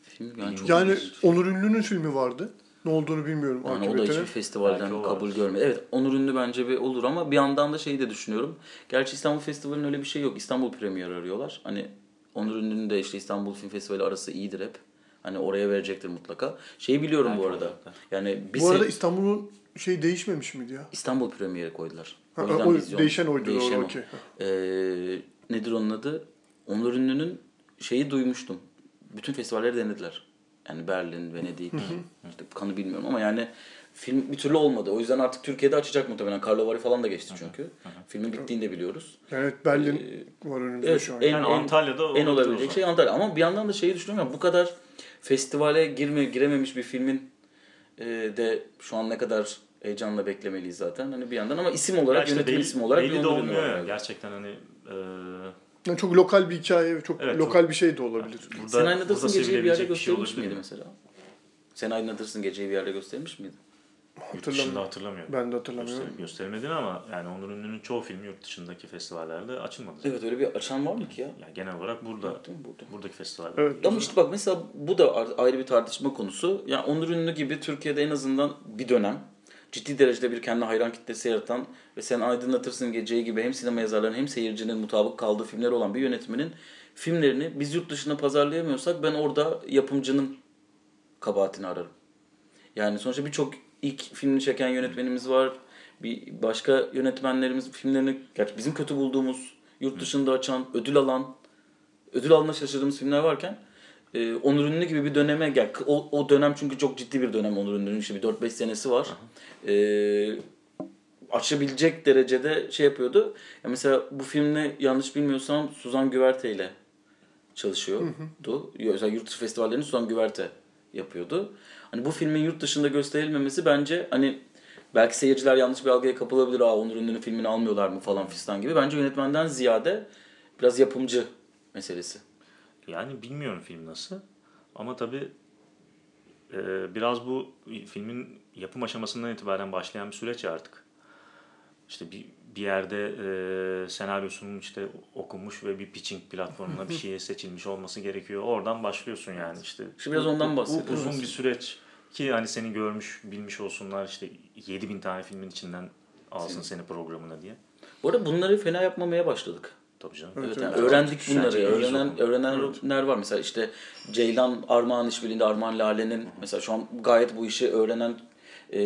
Film yani çok Yani. Onur Ünlü'nün filmi vardı. Ne olduğunu bilmiyorum. Yani o da hiçbir festivalden Belki kabul görmedi. Evet Onur Ünlü bence bir olur ama bir yandan da şeyi de düşünüyorum. Gerçi İstanbul Festivali'nin öyle bir şey yok. İstanbul Premier arıyorlar. Hani Onur Ünlü'nün de işte İstanbul Film Festivali arası iyidir hep. Hani oraya verecektir mutlaka. Şeyi biliyorum bu Belki arada. olacaklar. Yani bir Bu arada se- İstanbul'un şey değişmemiş miydi ya? İstanbul Premier'e koydular. Ha, O yüzden o vizyon- değişen oydu, değişen o. okey. Ee, nedir onun adı? Onur Ünlü'nün şeyi duymuştum. Bütün festivalleri denediler. Yani Berlin, Venedik, işte kanı bilmiyorum ama yani film bir türlü olmadı. O yüzden artık Türkiye'de açacak muhtemelen. Karlovari falan da geçti çünkü. Filmin bittiğini de biliyoruz. Yani evet Berlin var önümüzde Evet, şu an. en- Yani Antalya'da en olabilir o olabilecek şey Antalya. Ama bir yandan da şeyi düşünüyorum ya bu kadar festivale girme girememiş bir filmin e, de şu an ne kadar heyecanla beklemeliyiz zaten. Hani bir yandan ama isim olarak, işte yönetim belli, ismi olarak belli de olmuyor var ya. herhalde. Gerçekten hani e, Yani çok lokal bir hikaye, çok Evet, lokal çok- bir şey de olabilir. burada, Senay Nadırsın burada geceyi bir yerde şey gösterilmiş olabilir miydi mi? mesela? Senay Nadırsın geceyi bir yerde gösterilmiş miydi? Yurt dışında Hatırlamıyorum. Ben de hatırlamıyorum. Göster, göstermediğini ama yani Onur Ünlü'nün çoğu filmi yurt dışındaki festivallerde açılmadı. Evet öyle bir açan var mı ki ya? Yani genel olarak burada, Değil mi burada? buradaki festivaller. Evet. Ama işte bak mesela bu da ayrı bir tartışma konusu. Yani Onur Ünlü gibi Türkiye'de en azından bir dönem ciddi derecede bir kendi hayran kitlesi yaratan ve Sen Aydınlatırsın Geceyi gibi hem sinema yazarlarının hem seyircinin mutabık kaldığı filmler olan bir yönetmenin filmlerini biz yurt dışında pazarlayamıyorsak ben orada yapımcının kabahatini ararım. Yani sonuçta birçok ilk filmini çeken yönetmenimiz var. Bir başka yönetmenlerimiz filmlerini gerçi bizim kötü bulduğumuz, yurt dışında açan, ödül alan, ödül alma şaşırdığımız filmler varken e, Onur Ünlü gibi bir döneme gel. O, o dönem çünkü çok ciddi bir dönem Onur Ünlü'nün işte bir 4-5 senesi var. E, açabilecek derecede şey yapıyordu. Ya mesela bu filmle yanlış bilmiyorsam Suzan Güverte ile çalışıyordu. Özel yurt dışı festivallerini Suzan Güverte yapıyordu. Hani bu filmin yurt dışında gösterilmemesi bence hani belki seyirciler yanlış bir algıya kapılabilir. Aa Onur Ünlü'nün filmini almıyorlar mı falan fistan gibi. Bence yönetmenden ziyade biraz yapımcı meselesi. Yani bilmiyorum film nasıl. Ama tabii e, biraz bu filmin yapım aşamasından itibaren başlayan bir süreç artık. İşte bir, bir yerde e, senaryosunun işte okunmuş ve bir pitching platformuna bir şeye seçilmiş olması gerekiyor. Oradan başlıyorsun yani işte. İşte biraz ondan Bu- bahsediyoruz Bu uzun bir süreç ki hani seni görmüş, bilmiş olsunlar işte 7000 tane filmin içinden alsın seni programına diye. Bu arada bunları fena yapmamaya başladık. Tabii canım. Evet, Evet, yani evet. öğrendik Bence bunları. iyiyiz Öğrenen öğrenenler var. Mesela işte Ceylan Armağan işbirliğinde Armağan Lale'nin mesela şu an gayet bu işi öğrenen e,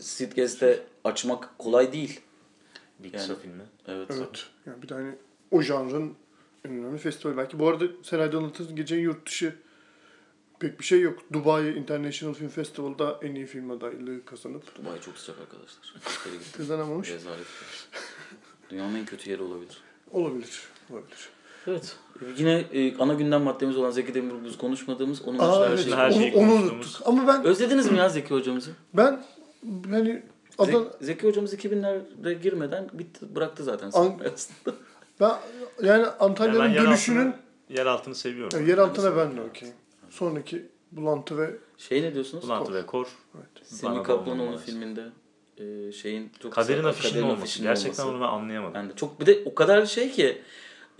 Sitges'te açmak kolay değil. Bir kısa Yani- filmi. Evet. Evet. Yani bir tane o janrın en önemli festivali. Belki bu arada Senay'da anlatırsın gecenin yurt dışı pek bir şey yok. Dubai International Film Festival'da en iyi film adaylığı kazanıp Dubai çok sıcak arkadaşlar. Kazanamamış. Rezalet. Dünyanın en kötü yeri olabilir. Olabilir. Olabilir. Evet. Yine e, ana gündem maddemiz olan Zeki Demirkubuz konuşmadığımız onun Aa dışında her evet. şey. her onu, şeyi onu konuştuğumuz- unuttuk. Ama ben Özlediniz mi ya Zeki hocamızı? ben hani Adana, Zeki, Zeki hocamız 2000'lere girmeden bitti, bıraktı zaten. An- aslında. ben yani Yani Antalya'nın ben yer dönüşünün altını, yer altını seviyorum. yani yer altına ben de okeyim. Sonraki bulantı ve Şey ne diyorsunuz? Bulantı ve Kor. Semih Bana da Kaplanoğlu olmaz. filminde e, şeyin çok Kaderin afişinin olması. afişinin Gerçekten olması. onu ben anlayamadım. Ben de çok bir de o kadar şey ki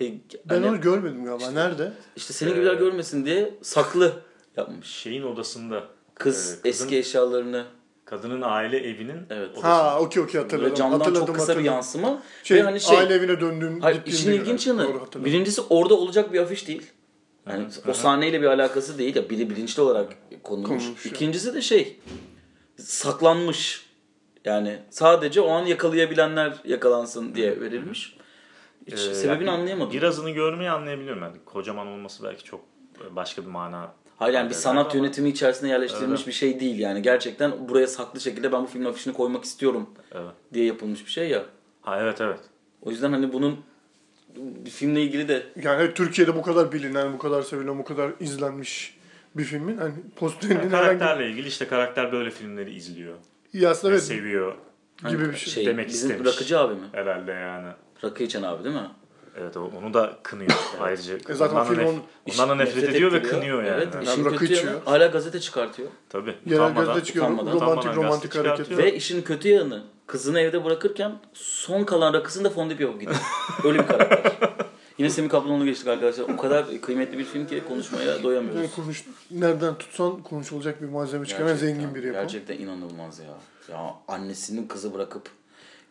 e, ben hani onu görmedim galiba. Nerede? işte senin gibiler Ee, görmesin diye saklı yapmış. Şeyin odasında. Kız e, kızın- eski eşyalarını Kadının aile evinin Evet. odasında. Ha okey okey hatırladım. böyle camdan hatırladım, çok kısa bir hatırladım. yansıma Şey, ve hani şey aile evine döndüğüm Hayır, işin bir ilginç yanı birincisi orada olacak bir afiş değil. Yani hı. o sahneyle bir alakası değil ya biri bilinçli olarak konulmuş. Konulmuş, İkincisi de şey saklanmış. Yani sadece o an yakalayabilenler yakalansın diye verilmiş. Hiç Ee, sebebini yani anlayamadım. Birazını görmeyi anlayabiliyorum. Yani kocaman olması belki çok başka bir mana. Hayır yani bir sanat ama- yönetimi içerisinde yerleştirilmiş Evet. bir şey değil yani. Gerçekten buraya saklı şekilde ben bu filmin afişini koymak istiyorum Evet. diye yapılmış bir şey ya. Ha evet evet. O yüzden hani bunun bir filmle ilgili de Yani Türkiye'de bu kadar bilinen, bu kadar sevilen, bu kadar izlenmiş bir filmin. Hani posterinin Yani herhangi karakterle ilgili işte karakter böyle filmleri izliyor. Aslında ve evet. seviyor Gibi bir şey. demek bizim istemiş. Rakıcı abi mi? herhalde yani. Rakı içen abi değil mi? Evet o- onu da kınıyor ayrıca. E zaten ondan, da film nef- ondan da nefret, ediyor ve kınıyor yani. Evet, Yani işin kötü içiyor. hala gazete çıkartıyor. Tabii. Yerel gazete çıkıyor. utanmadan, romantik utanmadan romantik gazete hareket. çıkartıyor. Ve işin kötü yanı kızını evde bırakırken son kalan rakısını da fondip yapıp gidiyor. Öyle bir karakter. Yine Semih Kaplan'ı geçtik arkadaşlar. O kadar kıymetli bir film ki konuşmaya doyamıyoruz. Yani konuş, nereden tutsan konuşulacak bir malzeme çıkaran zengin bir yapım. Gerçekten inanılmaz ya. Ya annesinin kızı bırakıp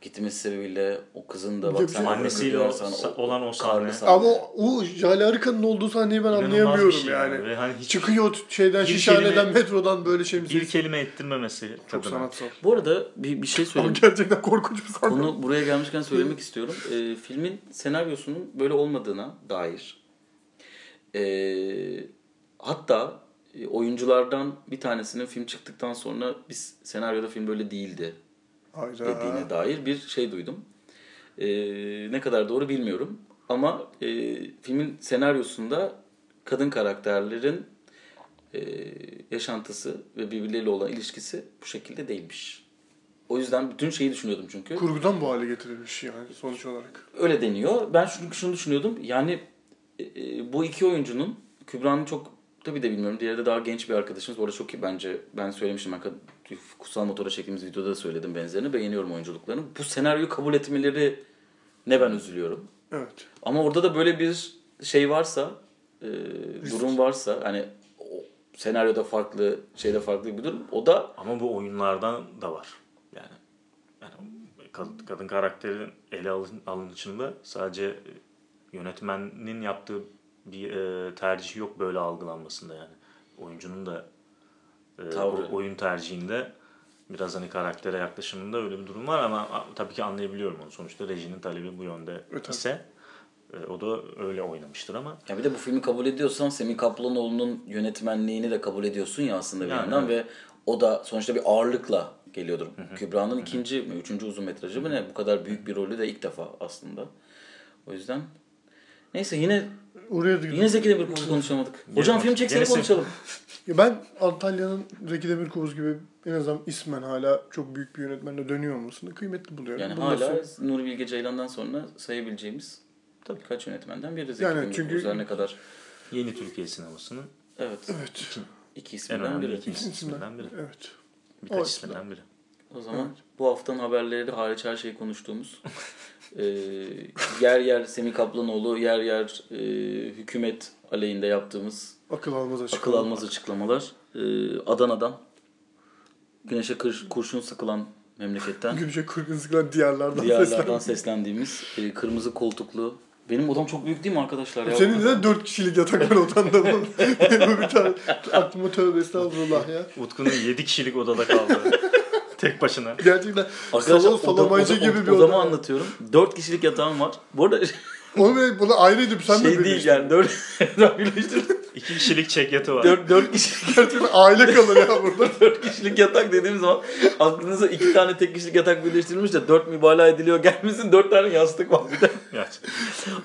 gitmesi sebebiyle o kızın da bak sen şey- Annesiyle o- olan o sahne. Ama o, Jale Arıkan'ın olduğu sahneyi ben İnanılmaz anlayamıyorum şey yani. Ve hani hiç Çıkıyor şeyden, şişhaneden, kelime- metrodan böyle şey bir kelime ettirmemesi Çok kadına. sanatsal. Bu arada bir, bir şey Ama söyleyeyim. gerçekten korkunç bir sahne. Konu buraya gelmişken söylemek istiyorum. Ee, filmin senaryosunun böyle olmadığına dair. Ee, hatta e, oyunculardan bir tanesinin film çıktıktan sonra biz senaryoda film böyle değildi Hayda. dediğine dair bir şey duydum. Ee, ne kadar doğru bilmiyorum. Ama e, filmin senaryosunda kadın karakterlerin e, yaşantısı ve birbirleriyle olan ilişkisi bu şekilde değilmiş. O yüzden bütün şeyi düşünüyordum çünkü. Kurgudan bu hale getirilmiş yani sonuç olarak. Öyle deniyor. Ben şunu, şunu düşünüyordum. Yani e, e, bu iki oyuncunun Kübra'nın çok tabii de bilmiyorum. Diğeri de daha genç bir arkadaşımız. Bu arada çok iyi bence. Ben söylemiştim. Ben Kutsal Motor'a çektiğimiz videoda da söyledim benzerini. Beğeniyorum oyunculuklarını. Bu senaryoyu kabul etmeleri ne ben üzülüyorum. Evet. Ama orada da böyle bir şey varsa, e, durum varsa hani o senaryoda farklı, şeyde farklı bir durum. O da Ama bu oyunlardan da var. Yani, yani kad- kadın karakterin ele alın, alınışında sadece yönetmenin yaptığı bir e, tercih yok böyle algılanmasında yani. Oyuncunun da e, Tavrı. o- oyun tercihinde biraz hani karaktere yaklaşımında öyle bir durum var ama a- tabii ki anlayabiliyorum onu. Sonuçta rejinin talebi bu yönde Evet, ise e, o da öyle oynamıştır ama Ya bir de bu filmi kabul ediyorsan Semih Kaplanoğlu'nun yönetmenliğini de kabul ediyorsun ya aslında bir Yani yandan ve o da sonuçta bir ağırlıkla geliyordur. Kübra'nın ikinci mi, üçüncü uzun metrajı mı ne? Bu kadar büyük bir rolü de ilk defa aslında. O yüzden neyse yine Oraya da yine Zeki Demirkubuz'u konuşamadık. Hocam film çeksene konuşalım. Ya ben Antalya'nın Zeki Demirkubuz gibi en azından ismen hala çok büyük bir yönetmenle dönüyor olmasını kıymetli buluyorum. Yani Bunu da hala söyle- Nuri Bilge Ceylan'dan sonra sayabileceğimiz tabii birkaç yönetmenden biri Zeki Yani Demirkubuz. çünkü- ne kadar yeni Türkiye sinemasının evet Evet. iki en isminden biri. iki isminden biri. Evet. Birkaç O isminden biri. O zaman bu haftanın haberleri de hariç her şeyi konuştuğumuz e, yer yer Semih Kaplanoğlu, yer yer e, hükümet aleyhinde yaptığımız Akıl almaz akıl açıklama. almaz açıklamalar. E, Adana'dan güneşe kır, kurşun sıkılan memleketten Güneşe kırgın sıkılan diyarlardan diyarlardan seslen. seslendiğimiz e, kırmızı koltuklu benim odam çok büyük değil mi arkadaşlar ya? Senin de dört kişilik yatak var odanda. bu. Bu bir tane aklıma tövbe estağfurullah ya. Utku'nun 7 kişilik odada kaldı. Tek başına. Gerçekten Arkadaşlar salon salamaycı gibi bir odamı oda. anlatıyorum. Dört kişilik yatağım var. Bu arada Onu bile bunu ayrıydı sen mi şey değil birleştirdin? yani dört. 2 kişilik çek yatı var. Dört, dört kişilik Gerçekten aile kalır ya burada. dört kişilik yatak dediğim zaman aklınıza iki tane tek kişilik yatak birleştirilmiş de dört mübalağa ediliyor. Gelmesin dört tane yastık var bir de.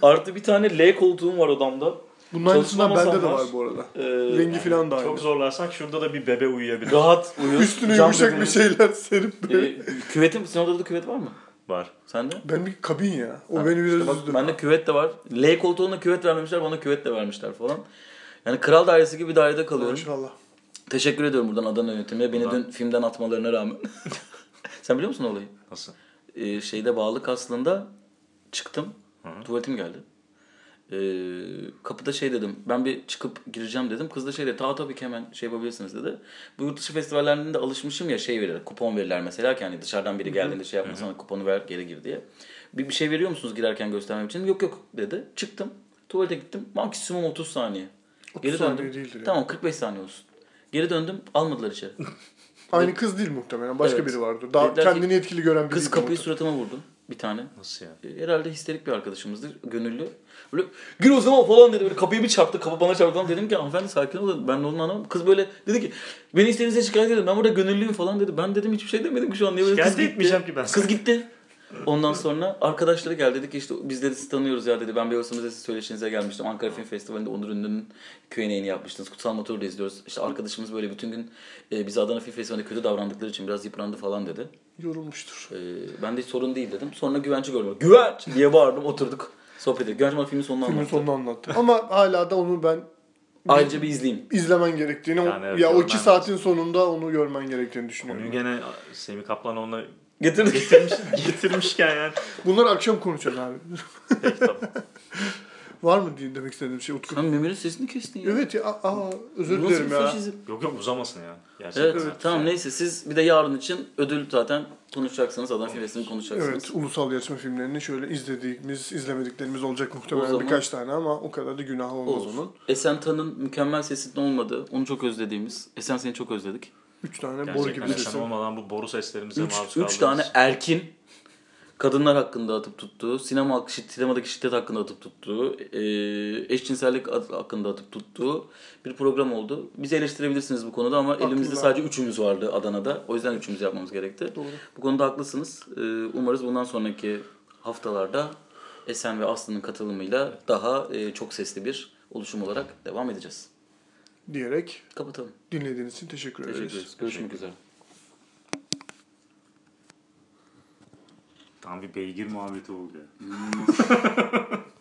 Artı bir tane L koltuğum var odamda. Bunun aynısından bende de var bu arada. Ee, Rengi falan da aynı. Çok zorlarsak şurada da bir bebe uyuyabilir. rahat uyur. Üstüne Cam yumuşak bir şeyler serip böyle. Ee, küvetim, senin odada da küvet var mı? Var. Sende? Ben bir kabin ya. O Ha, beni biraz işte bak, üzdü. Bende küvet de var. L koltuğuna küvet vermemişler, bana küvet de vermişler falan. Yani kral dairesi gibi bir dairede kalıyorum. Maşallah. Teşekkür ediyorum buradan Adana yönetimine. Beni Buradan- dün filmden atmalarına rağmen. Sen biliyor musun olayı? Nasıl? Ee, şeyde bağlık aslında çıktım. Hı hı. Tuvaletim geldi. Ee, kapıda şey dedim. Ben bir çıkıp gireceğim dedim. Kız da şey dedi. Ta tabii ki hemen şey yapabilirsiniz dedi. Bu yurt dışı festivallerinde de alışmışım ya şey verir. Kupon verirler mesela ki hani dışarıdan biri geldiğinde şey yapmasana kuponu ver geri gir diye. Bir, bir şey veriyor musunuz girerken göstermem için? Yok yok dedi. Çıktım. Tuvalete gittim. Maksimum 30 saniye. 30 Geri saniye döndüm. ya. Tamam 45 saniye olsun. Geri döndüm. Almadılar içeri. Aynı kız değil muhtemelen. Başka Evet. biri vardı. Daha Dediler ki, kendini etkili gören biri. Kız kapıyı suratıma vurdu. Bir tane. Nasıl ya? E, Herhalde histerik bir arkadaşımızdır. Gönüllü. Böyle gir o zaman falan dedi. Böyle kapıyı bir çarptı. Kapı bana çarptı falan. Dedim ki hanımefendi sakin olun. Ben de onun anlamam. Kız böyle dedi ki beni istediğinizde şikayet edin. Ben burada gönüllüyüm falan dedi. Ben dedim hiçbir şey demedim ki şu an. Niye böyle Şikayet kız gitti. etmeyeceğim ki ben. Kız gitti. Ondan sonra arkadaşları geldi dedi ki işte biz dedi sizi tanıyoruz ya dedi. Ben Beyoğlu Müzesi söyleşinize gelmiştim. Ankara Film Festivali'nde Onur Ünlü'nün Q&A'ni yapmıştınız. Kutsal Motor'u da izliyoruz. İşte arkadaşımız böyle bütün gün e, bize Adana Film Festivali'nde kötü davrandıkları için biraz yıprandı falan dedi. Yorulmuştur. E, ben de hiç sorun değil dedim. Sonra güvenci gördüm. Güvenç diye bağırdım oturduk. Sohbet ettik. Güvenç bana filmin sonunu Filmin anlattı. sonunu anlattı. Ama hala da onu ben Ayrıca bir izleyeyim. izlemen gerektiğini, Yani evet, ya o iki saatin sonunda onu görmen gerektiğini düşünüyorum. Konuyu gene Semih Kaplan onunla Getirdik. getirmiş, getirmişken yani. Bunları akşam konuşacağız abi. Peki tamam. Var mı diye demek istediğim şey Utku? Sen Mehmet'in sesini kestin ya. Evet ya, aa, özür Nasıl dilerim ya. faşizm? Yok yok uzamasın ya. Gerçekten. Evet, yani. tamam neyse siz bir de yarın için ödül zaten konuşacaksınız. Adana Film Festivali'ni konuşacaksınız. Evet, ulusal yarışma filmlerini şöyle izlediğimiz, izlemediklerimiz olacak muhtemelen O zaman- birkaç tane ama o kadar da günah olmaz Olsun. onun. Esen Tan'ın mükemmel sesinin olmadığı, onu çok özlediğimiz. Esen seni çok özledik. Üç tane boru Gerçekten gibi yaşam sesi. olmadan bu boru seslerimize Üç, maruz üç kaldığımız- tane erkin kadınlar hakkında atıp tuttuğu, sinema sinemadaki şiddet hakkında atıp tuttuğu, e, eşcinsellik hakkında atıp tuttuğu bir program oldu. Bizi eleştirebilirsiniz bu konuda ama elimizde Haklılar. sadece üçümüz vardı Adana'da. O yüzden üçümüz yapmamız gerekti. Doğru. Bu konuda haklısınız. E, umarız bundan sonraki haftalarda Esen ve Aslı'nın katılımıyla daha e, çok sesli bir oluşum olarak devam edeceğiz. Diyerek Kapatalım. dinlediğiniz için teşekkür ederiz. Teşekkür ederiz. Görüşmek üzere. Tam bir beygir muhabbeti oldu ya.